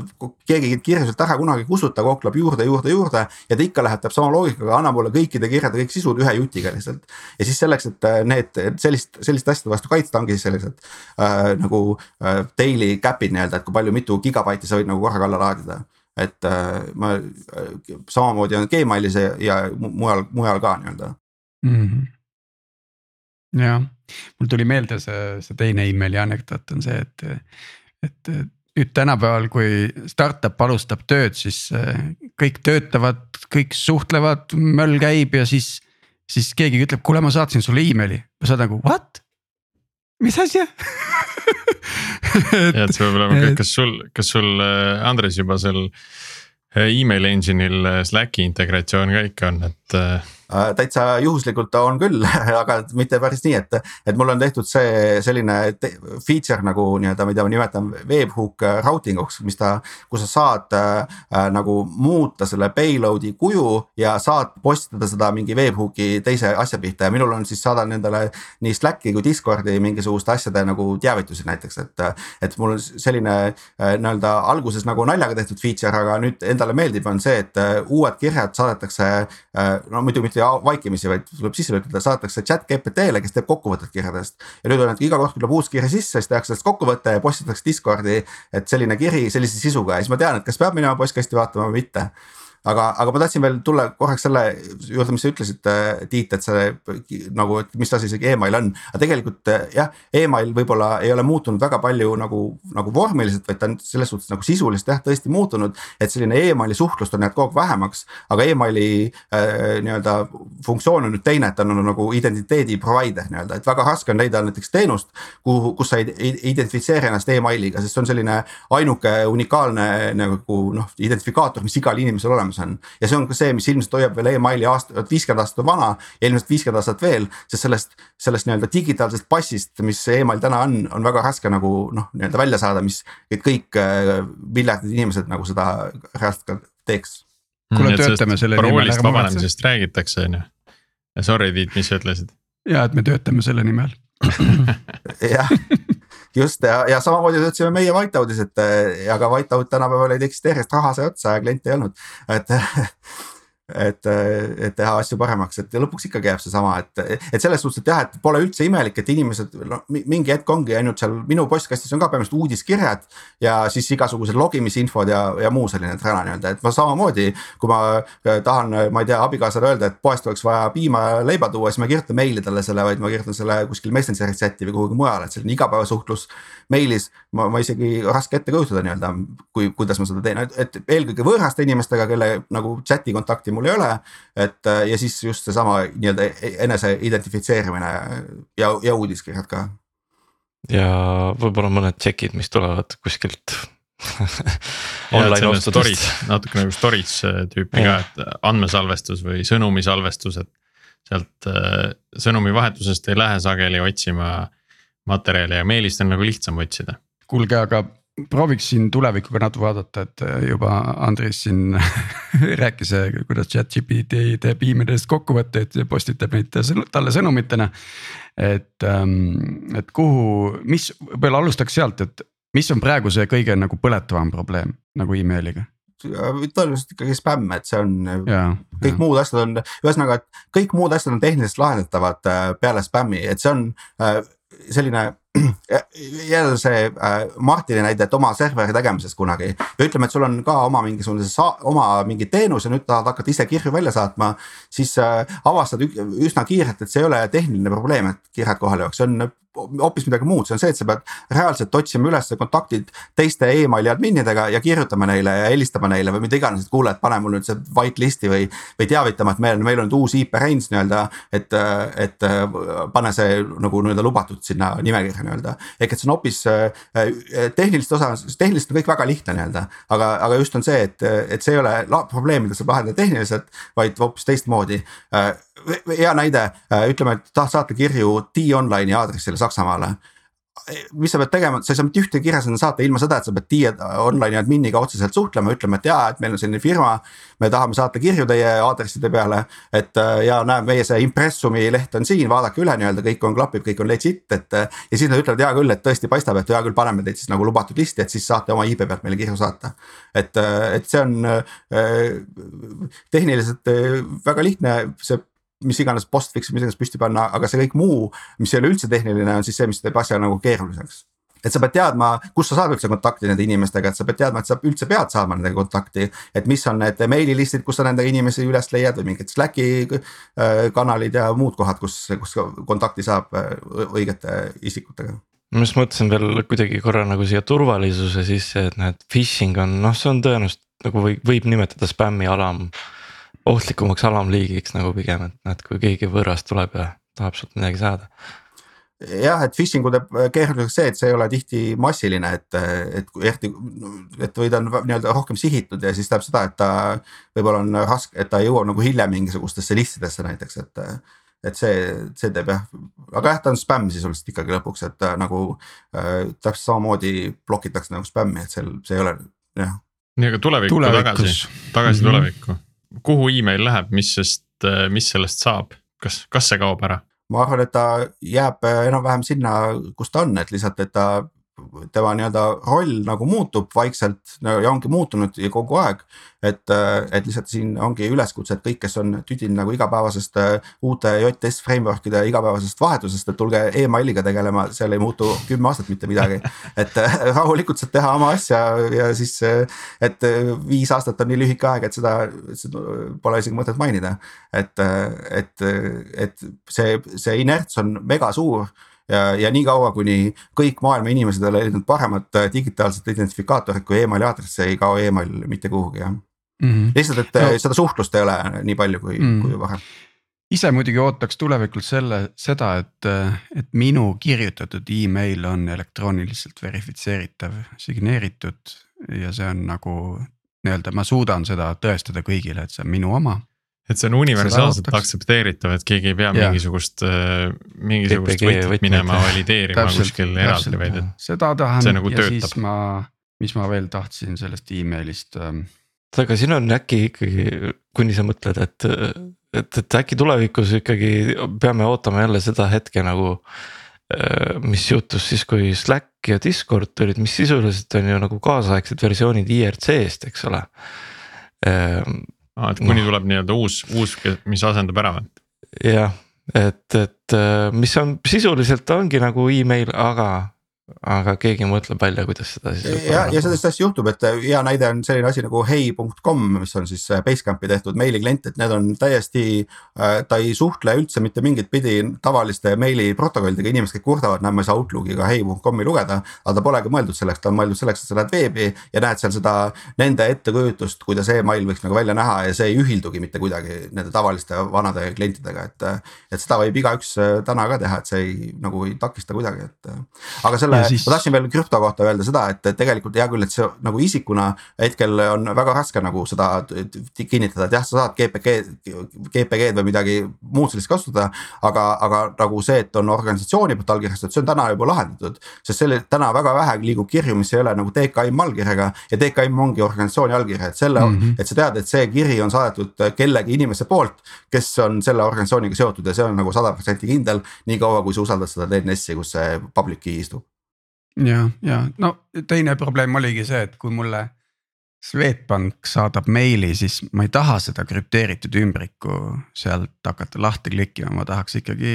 keegi kirju sealt ära kunagi ei kustuta, kookleb juurde, juurde, juurde ja ta ikka läheb, teeb sama loogikaga, anna mulle kõikide kirjade kõik sisud ühe jutiga lihtsalt. ja siis selleks, et et äh, need sellist, selliste asjade vastu kaitsta ongi sellised äh, nagu äh, daily cap'id nii-öelda, et kui palju, mitu gigabaiti sa võid nagu korraga alla laadida. et äh, ma äh, samamoodi on Gmailis ja, ja mujal, mujal ka nii-öelda mm. -hmm jah, mul tuli meelde see, see teine emaili anekdoot on see, et, et nüüd tänapäeval, kui startup alustab tööd, siis äh, kõik töötavad, kõik suhtlevad, möll käib ja siis siis keegi ütleb, kuule, ma saatsin sulle emaili, sa oled nagu what? mis asja ja, et see peab olema, kas sul, kas sul äh, Andres juba seal äh, email engine'il äh, Slacki integratsioon ka ikka on, et täitsa juhuslikult on küll, aga mitte päris nii, et, et mul on tehtud see selline feature nagu nii-öelda, mida ma nimetan webhook routing uks, mis ta, kus sa saad äh, nagu muuta selle payload'i kuju ja saad postitada seda mingi webhooki teise asja pihta ja minul on siis saadan endale nii Slacki kui Discordi mingisuguste asjade nagu teavitusi näiteks, et. et mul selline äh, nii-öelda alguses nagu naljaga tehtud feature, aga nüüd endale meeldib, on see, et äh, uued kirjad saadetakse no muidu mitte mitte vaikimisi, vaid tuleb sisse lülitada, saadetakse chat GPT-le, kes teeb kokkuvõtet kirjadest. ja nüüd on, et iga kord, kui tuleb uus kiri sisse, siis tehakse sellest kokkuvõte ja postitatakse Discordi, et selline kiri sellise sisuga ja siis ma tean, et kas peab minema postkasti vaatama või mitte aga, aga ma tahtsin veel tulla korraks selle juurde, mis sa ütlesid, Tiit, et see nagu, et mis asi see email on. aga tegelikult jah, email võib-olla ei ole muutunud väga palju nagu, nagu vormiliselt, vaid ta on selles suhtes nagu sisuliselt jah, tõesti muutunud. et selline emaili suhtlust on jäänud kogu aeg vähemaks, aga emaili äh, nii-öelda funktsioon on nüüd teine, et ta on nagu identiteedi provider nii-öelda, et väga raske on leida näiteks teenust. kuhu, kus sa identifitseeri ennast emailiga, sest see on selline ainuke unikaalne nagu noh, identifikaator, mis igal inimesel olemas võimalus on. ja see on ka see, mis ilmselt hoiab veel emaili aasta, viiskümmend aastat vana ja ilmselt viiskümmend aastat veel. sest sellest, sellest nii-öelda digitaalsest passist, mis email täna on, on väga raske nagu noh, nii-öelda välja saada, mis. et kõik äh, miljardid inimesed nagu seda reaalselt ka teeks. kuule, töötame selle nimel. paroolist vabanemisest räägitakse, on ju. Sorry, Tiit, mis sa ütlesid? ja, et me töötame selle nimel jah just ja, ja samamoodi töötasime meie Whiteout'is, et aga Whiteout tänapäeval ei eksisteeri, sest raha sai otsa ja kliente ei olnud, et et, et teha asju paremaks, et lõpuks ikkagi jääb seesama, et, et selles suhtes, et jah, et pole üldse imelik, et inimesed noh, mingi hetk ongi ainult seal minu postkastis on ka põhimõtteliselt uudiskirjad. ja siis igasugused logimisinfod ja, ja muu selline träna nii-öelda, et ma samamoodi, kui ma äh, tahan, ma ei tea, abikaasale öelda, et poest oleks vaja piima ja leiba tuua, siis ma ei kirjuta meili talle selle, vaid ma kirjutan selle kuskil Messengeri chati või kuhugi mujale, et selline igapäevasuhtlus meilis. ma, ma isegi raske ette kujutada nii-öelda, kui, kuidas ma seda teen, et eelkõige võõraste inimestega, kelle nagu chat'i kontakti mul ei ole. et ja siis just seesama nii-öelda enese identifitseerimine ja, ja uudiskirjad ka. ja võib-olla mõned tšekid, mis tulevad kuskilt online ostudest. natuke nagu storage tüüpi ka, et andmesalvestus või sõnumisalvestus, et sealt äh, sõnumivahetusest ei lähe sageli otsima materjali ja meilist on nagu lihtsam otsida. kuulge, aga prooviks siin tulevikuga natuke vaadata, et äh, juba Andres siin rääkis, äh, kuidas chat-GPT teeb emailidest kokkuvõtteid ja postitab neid talle sõnumitena. et, ähm, et kuhu, mis, võib-olla alustaks sealt, et mis on praegu see kõige nagu põletavam probleem nagu emailiga? tõenäoliselt ikkagi spämm, et see on, kõik ja. muud asjad on, ühesõnaga, et kõik muud asjad on tehniliselt lahendatavad äh, peale spämmi, et see on selline jälle see äh, Martini näide, et oma serveri tegemisest kunagi ja ütleme, et sul on ka oma mingisugune oma mingi teenus ja nüüd tahad hakata ise kirju välja saatma. siis äh, avastad üsna kiirelt, et see ei ole tehniline probleem, et kirjad kohale jooks, see on hoopis midagi muud, see on see, et sa pead reaalselt otsima üles kontaktid teiste emaili adminidega ja kirjutama neile ja helistama neile või mida iganes, et kuule, et pane mul nüüd see whitelist'i või. või teavitama, et meil, meil on nüüd uus IP range nii-öelda, et, et pane see nagu nii-öelda lubatud sinna nimekirja nii-öelda. ehk et see on hoopis tehnilist osa, tehniliselt on kõik väga lihtne nii-öelda, aga, aga just on see, et, et see ei ole probleem, mida saab lahendada tehniliselt, vaid hoopis teistmoodi. Hea näide, äh, ütleme, et tahad saata kirju T-Online'i aadressile Saksamaale mis sa pead tegema, sa ei saa mitte ühtegi kirja sinna saata ilma seda, et sa pead T-Online'i adminiga otseselt suhtlema, ütlema, et jaa, et meil on selline firma. me tahame saata kirju teie aadresside peale, et äh, ja näe, meie see impressumi leht on siin, vaadake üle nii-öelda, kõik on, klapib, kõik on legit, et. ja siis nad ütlevad, hea küll, et tõesti paistab, et hea küll, paneme teid siis nagu lubatud listi, et siis saate oma IP pealt meile kirju saata. et, äh, et see on tehniliselt väga lihtne, see mis iganes postfix'i, mis iganes püsti panna, aga see kõik muu, mis ei ole üldse tehniline, on siis see, mis teeb asja nagu keeruliseks. Et sa pead teadma, kus sa saad üldse kontakti nende inimestega, et sa pead teadma, et sa üldse pead saama nendega kontakti. et mis on need meililistid, kus sa nende inimesi üles leiad või mingid Slacki äh, kanalid ja muud kohad, kus, kus kontakti saab äh, õigete isikutega. Ma just mõtlesin veel kuidagi korra nagu siia turvalisuse sisse, et näed, phishing on noh, see on tõenäoliselt nagu võib, võib nimetada spämmi alam ohtlikumaks alamliigiks nagu pigem, et näed, kui keegi võõras tuleb ja tahab sult midagi saada jah, et phishing'u teeb keeruliseks see, et see ei ole tihti massiline, et, et eriti, et või ta on nii-öelda rohkem sihitud ja siis tähendab seda, et ta võib-olla on raske, et ta ei jõua nagu hiljem mingisugustesse listidesse näiteks, et. et see, see teeb jah, aga jah, ta on spämm sisuliselt ikkagi lõpuks, et nagu äh, täpselt samamoodi blokitakse nagu spämmi, et seal, see ei ole jah. nii, aga tulevikku tagasi, tagasi mm -hmm. tulevikku kuhu email läheb, mis sest, mis sellest saab, kas, kas see kaob ära? ma arvan, et ta jääb enam-vähem sinna, kus ta on, et lihtsalt, et ta tema nii-öelda roll nagu muutub vaikselt ja ongi muutunud kogu aeg et, äh, et lihtsalt siin ongi üleskutse, et kõik, kes on tüdinud nagu igapäevasest äh, uute JS framework'ide igapäevasest vahetusest, et tulge emailiga tegelema, seal ei muutu kümme aastat mitte midagi. et äh, rahulikult saad teha oma asja ja siis, et viis aastat on nii lühike aeg, et seda, seda pole isegi mõtet mainida. et, et, et see, see inerts on mega suur ja, ja niikaua, kuni kõik maailma inimesed ei ole leidnud paremat digitaalset identifikaatorit kui emaili aadress, ei kao email mitte kuhugi jah mm. -hmm. lihtsalt, et no. seda suhtlust ei ole nii palju kui mm, -hmm. kui varem ise muidugi ootaks tulevikult selle, seda, et, et minu kirjutatud email on elektrooniliselt verifitseeritav, signeeritud ja see on nagu nii-öelda ma suudan seda tõestada kõigile, et see on minu oma. Et see on universaalselt aktsepteeritav, et keegi ei pea yeah. mingisugust, äh, mingisugust võtit minema valideerima täpselt, kuskil eraldi, vaid et. seda tahan see nagu ja töötab. siis ma, mis ma veel tahtsin sellest emailist ähm, aga siin on äkki ikkagi, kuni sa mõtled, et, et, et äkki tulevikus ikkagi peame ootama jälle seda hetke nagu. Äh, mis juhtus siis, kui Slack ja Discord tulid, mis sisuliselt on ju nagu kaasaegsed versioonid IRC-st, eks ole. Aa, et kuni no. tuleb nii-öelda uus, uus, mis asendab ära või? jah, et, et äh, mis on sisuliselt ongi nagu email, aga aga keegi mõtleb välja, kuidas seda siis. ja, ja sellist asja juhtub, et äh, hea näide on selline asi nagu hei.com, mis on siis äh, Basecampi tehtud meiliklient, et need on täiesti äh,. ta ei suhtle üldse mitte mingit pidi tavaliste meili protokollidega, inimesed kõik kurdavad, näe ma ei saa Outlookiga hei.com'i lugeda. aga ta polegi mõeldud selleks, ta on mõeldud selleks, et sa lähed veebi ja näed seal seda nende ettekujutust, kuidas email võiks nagu välja näha ja see ei ühildugi mitte kuidagi nende tavaliste vanade klientidega, et. et seda võib igaüks täna ka teha, et see ei nagu ei takista kuidagi, et aga selle siis... ma tahtsin veel krüpto kohta öelda seda, et tegelikult hea küll, et see nagu isikuna hetkel on väga raske nagu seda kinnitada, et jah, sa saad GPG, GPG-d või midagi muud sellist kasutada. aga, aga nagu see, et on organisatsiooni poolt allkirjastatud, see on täna juba lahendatud. sest selle täna väga vähe liigub kirju, mis ei ole nagu DKM allkirjaga ja DKM ongi organisatsiooni allkirja, et selle mm, -hmm. et sa tead, et see kiri on saadetud kellegi inimese poolt. kes on selle organisatsiooniga seotud ja see on nagu sada protsenti kindel, niikaua kui sa usaldad seda DNS-i, kus see public key istub ja, ja no teine probleem oligi see, et kui mulle Swedbank saadab meili, siis ma ei taha seda krüpteeritud ümbriku sealt hakata lahti klikkima, ma tahaks ikkagi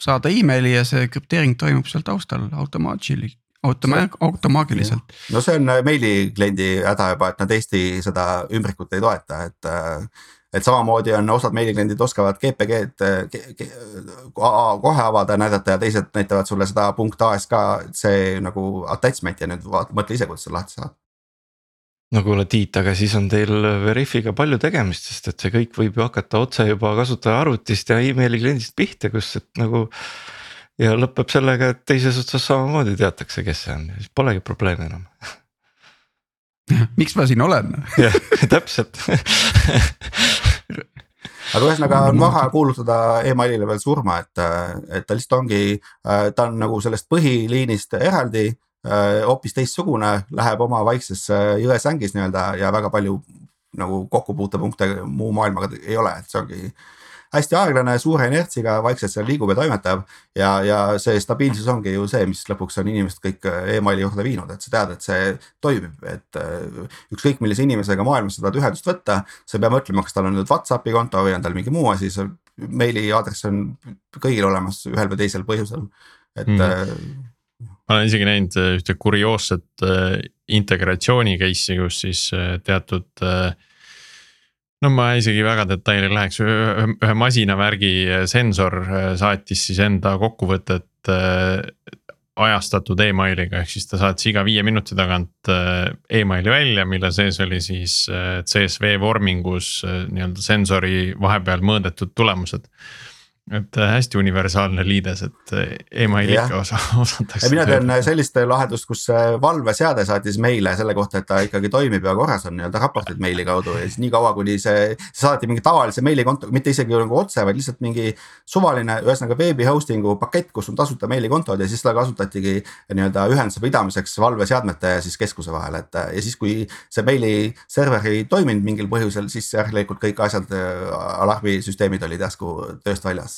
saada emaili ja see krüpteering toimub seal taustal automaatselt automa-, automaagiliselt. no see on meili kliendi häda juba, et nad Eesti seda ümbrikut ei toeta, et et samamoodi on osad meilikliendid oskavad GPG-d kohe avada ja näidata ja teised näitavad sulle seda punkt ASK see nagu attachment ja nüüd vaata, mõtle ise, kuidas sa lahti saad no kuule Tiit, aga siis on teil Veriffiga palju tegemist, sest et see kõik võib ju hakata otse juba kasutaja arvutist ja emaili kliendist pihta, kus et nagu. ja lõpeb sellega, et teises otsas samamoodi teatakse, kes see on, siis polegi probleemi enam miks ma siin olen? jah, täpselt aga ühesõnaga on maha kuulutada emailile veel surma, et, et ta lihtsalt ongi, ta on nagu sellest põhiliinist eraldi hoopis teistsugune, läheb oma vaiksesse jõesängis nii-öelda ja väga palju nagu kokkupuutepunkte muu maailmaga ei ole, et see ongi hästi aeglane, suure inertsiga, vaikselt seal liigub ja toimetab. ja, ja see stabiilsus ongi ju see, mis lõpuks on inimesed kõik äh, emaili juurde viinud, et sa tead, et see toimib, et äh, ükskõik millise inimesega maailmas sa tahad ühendust võtta. sa ei pea mõtlema, kas tal on nüüd Whatsappi konto või on tal mingi muu asi, see meili aadress on kõigil olemas ühel või teisel põhjusel, et mm ma olen isegi näinud ühte kurioosset integratsiooni case'i, kus siis teatud äh, no ma isegi väga detaili läheks, ühe masinavärgi sensor äh, saatis siis enda kokkuvõtet äh, ajastatud emailiga, ehk siis ta saatis iga viie minuti tagant emaili välja, mille sees oli siis CSV vormingus nii-öelda sensori vahepeal mõõdetud tulemused et äh, hästi universaalne liides, et äh, emaili ikka osa, osatakse. mina tean äh, sellist lahendust, kus valveseade saatis meile selle kohta, et ta ikkagi toimib ja korras on nii-öelda raportid meili kaudu ja siis niikaua, kuni see, see saadeti mingi tavalise meilikontoga, mitte isegi nagu otse, vaid lihtsalt mingi suvaline, ühesõnaga veebi hosting'u pakett, kus on tasuta meilikontod ja siis seda kasutatigi nii-öelda ühenduse pidamiseks valveseadmete ja siis keskuse vahel, et ja siis, kui see meili server ei toiminud mingil põhjusel, siis järelikult kõik asjad, alarmisüsteemid olid järsku tööst väljas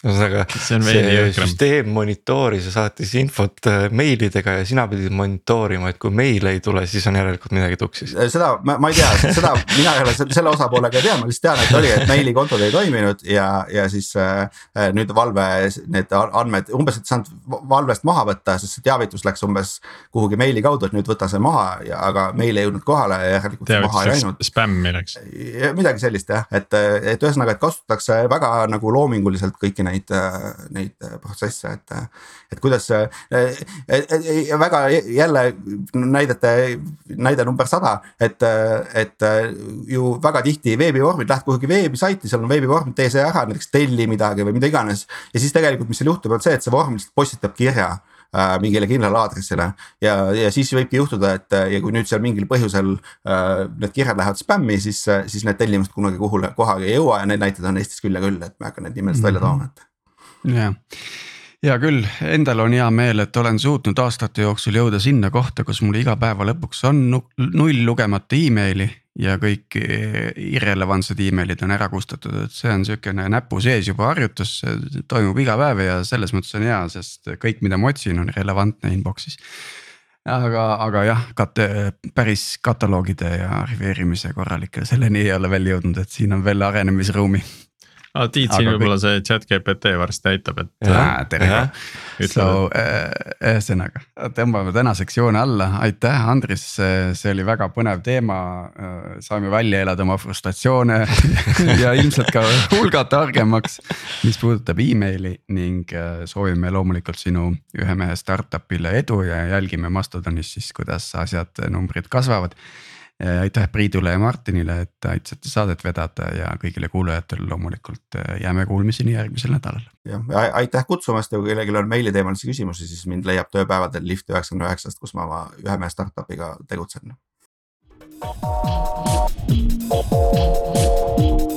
ühesõnaga see, see süsteem monitooris ja saatis infot äh, meilidega ja sina pidid monitoorima, et kui meil ei tule, siis on järelikult midagi tuksis. Äh, seda ma, ma ei tea, seda mina ei ole selle osapoolega ei tea, ma lihtsalt tean, et oli, et meilikontod ei toiminud ja, ja siis äh, nüüd valve need andmed umbes, et saanud valvest maha võtta, sest see teavitus läks umbes kuhugi meili kaudu, et nüüd võta see maha ja, aga meil ei jõudnud kohale ja järelikult maha ei läinud. spämmi läks. midagi sellist jah, et, et ühesõnaga, et kasutatakse väga nagu loominguliselt kõiki neid neid, neid protsesse, et. et kuidas väga jälle näidete, näide number sada, et, et ju väga tihti veebivormid, lähed kuhugi veebisaiti, seal on veebivorm, tee see ära, näiteks telli midagi või mida iganes. ja siis tegelikult, mis seal juhtub, on see, et see vorm lihtsalt postitab kirja äh, mingile kindlale aadressile. ja, ja siis võibki juhtuda, et ja kui nüüd seal mingil põhjusel äh, need kirjad lähevad spämmi, siis, siis need tellimused kunagi kuhule, kohale ei jõua ja neid näiteid on Eestis küll ja küll, et ma ei hakka neid nimesid välja tooma, et. jah hea küll, endal on hea meel, et olen suutnud aastate jooksul jõuda sinna kohta, kus mul iga päeva lõpuks on null lugemata emaili ja kõik irrelevantsed emailid on ära kustutatud, et see on sihukene näpu sees juba harjutus, see toimub iga päev ja selles mõttes on hea, sest kõik, mida ma otsin, on relevantne inbox'is. aga, aga jah, kate, päris kataloogide ja arhiveerimise korralike selleni ei ole veel jõudnud, et siin on veel arenemisruumi ah,. Tiit, siin võib-olla kõik... see chat GPT varsti aitab, et. tere, so ühesõnaga äh, tõmbame tänaseks joone alla, aitäh, Andris, see oli väga põnev teema. Äh, saime välja elada oma frustratsioone ja ilmselt ka hulga targemaks, mis puudutab emaili ning äh, soovime loomulikult sinu ühe mehe startup'ile edu ja jälgime Mastodonis siis, kuidas asjad, numbrid kasvavad aitäh Priidule ja Martinile, et aitasite saadet vedada ja kõigile kuulajatele loomulikult äh, jääme kuulmiseni järgmisel nädalal. jah, aitäh kutsumast ja kui kellelgi on meiliteemalisi küsimusi, siis mind leiab tööpäevadel Lift üheksakümne üheksast, kus ma oma ühe mehe startup'iga tegutsen. thank you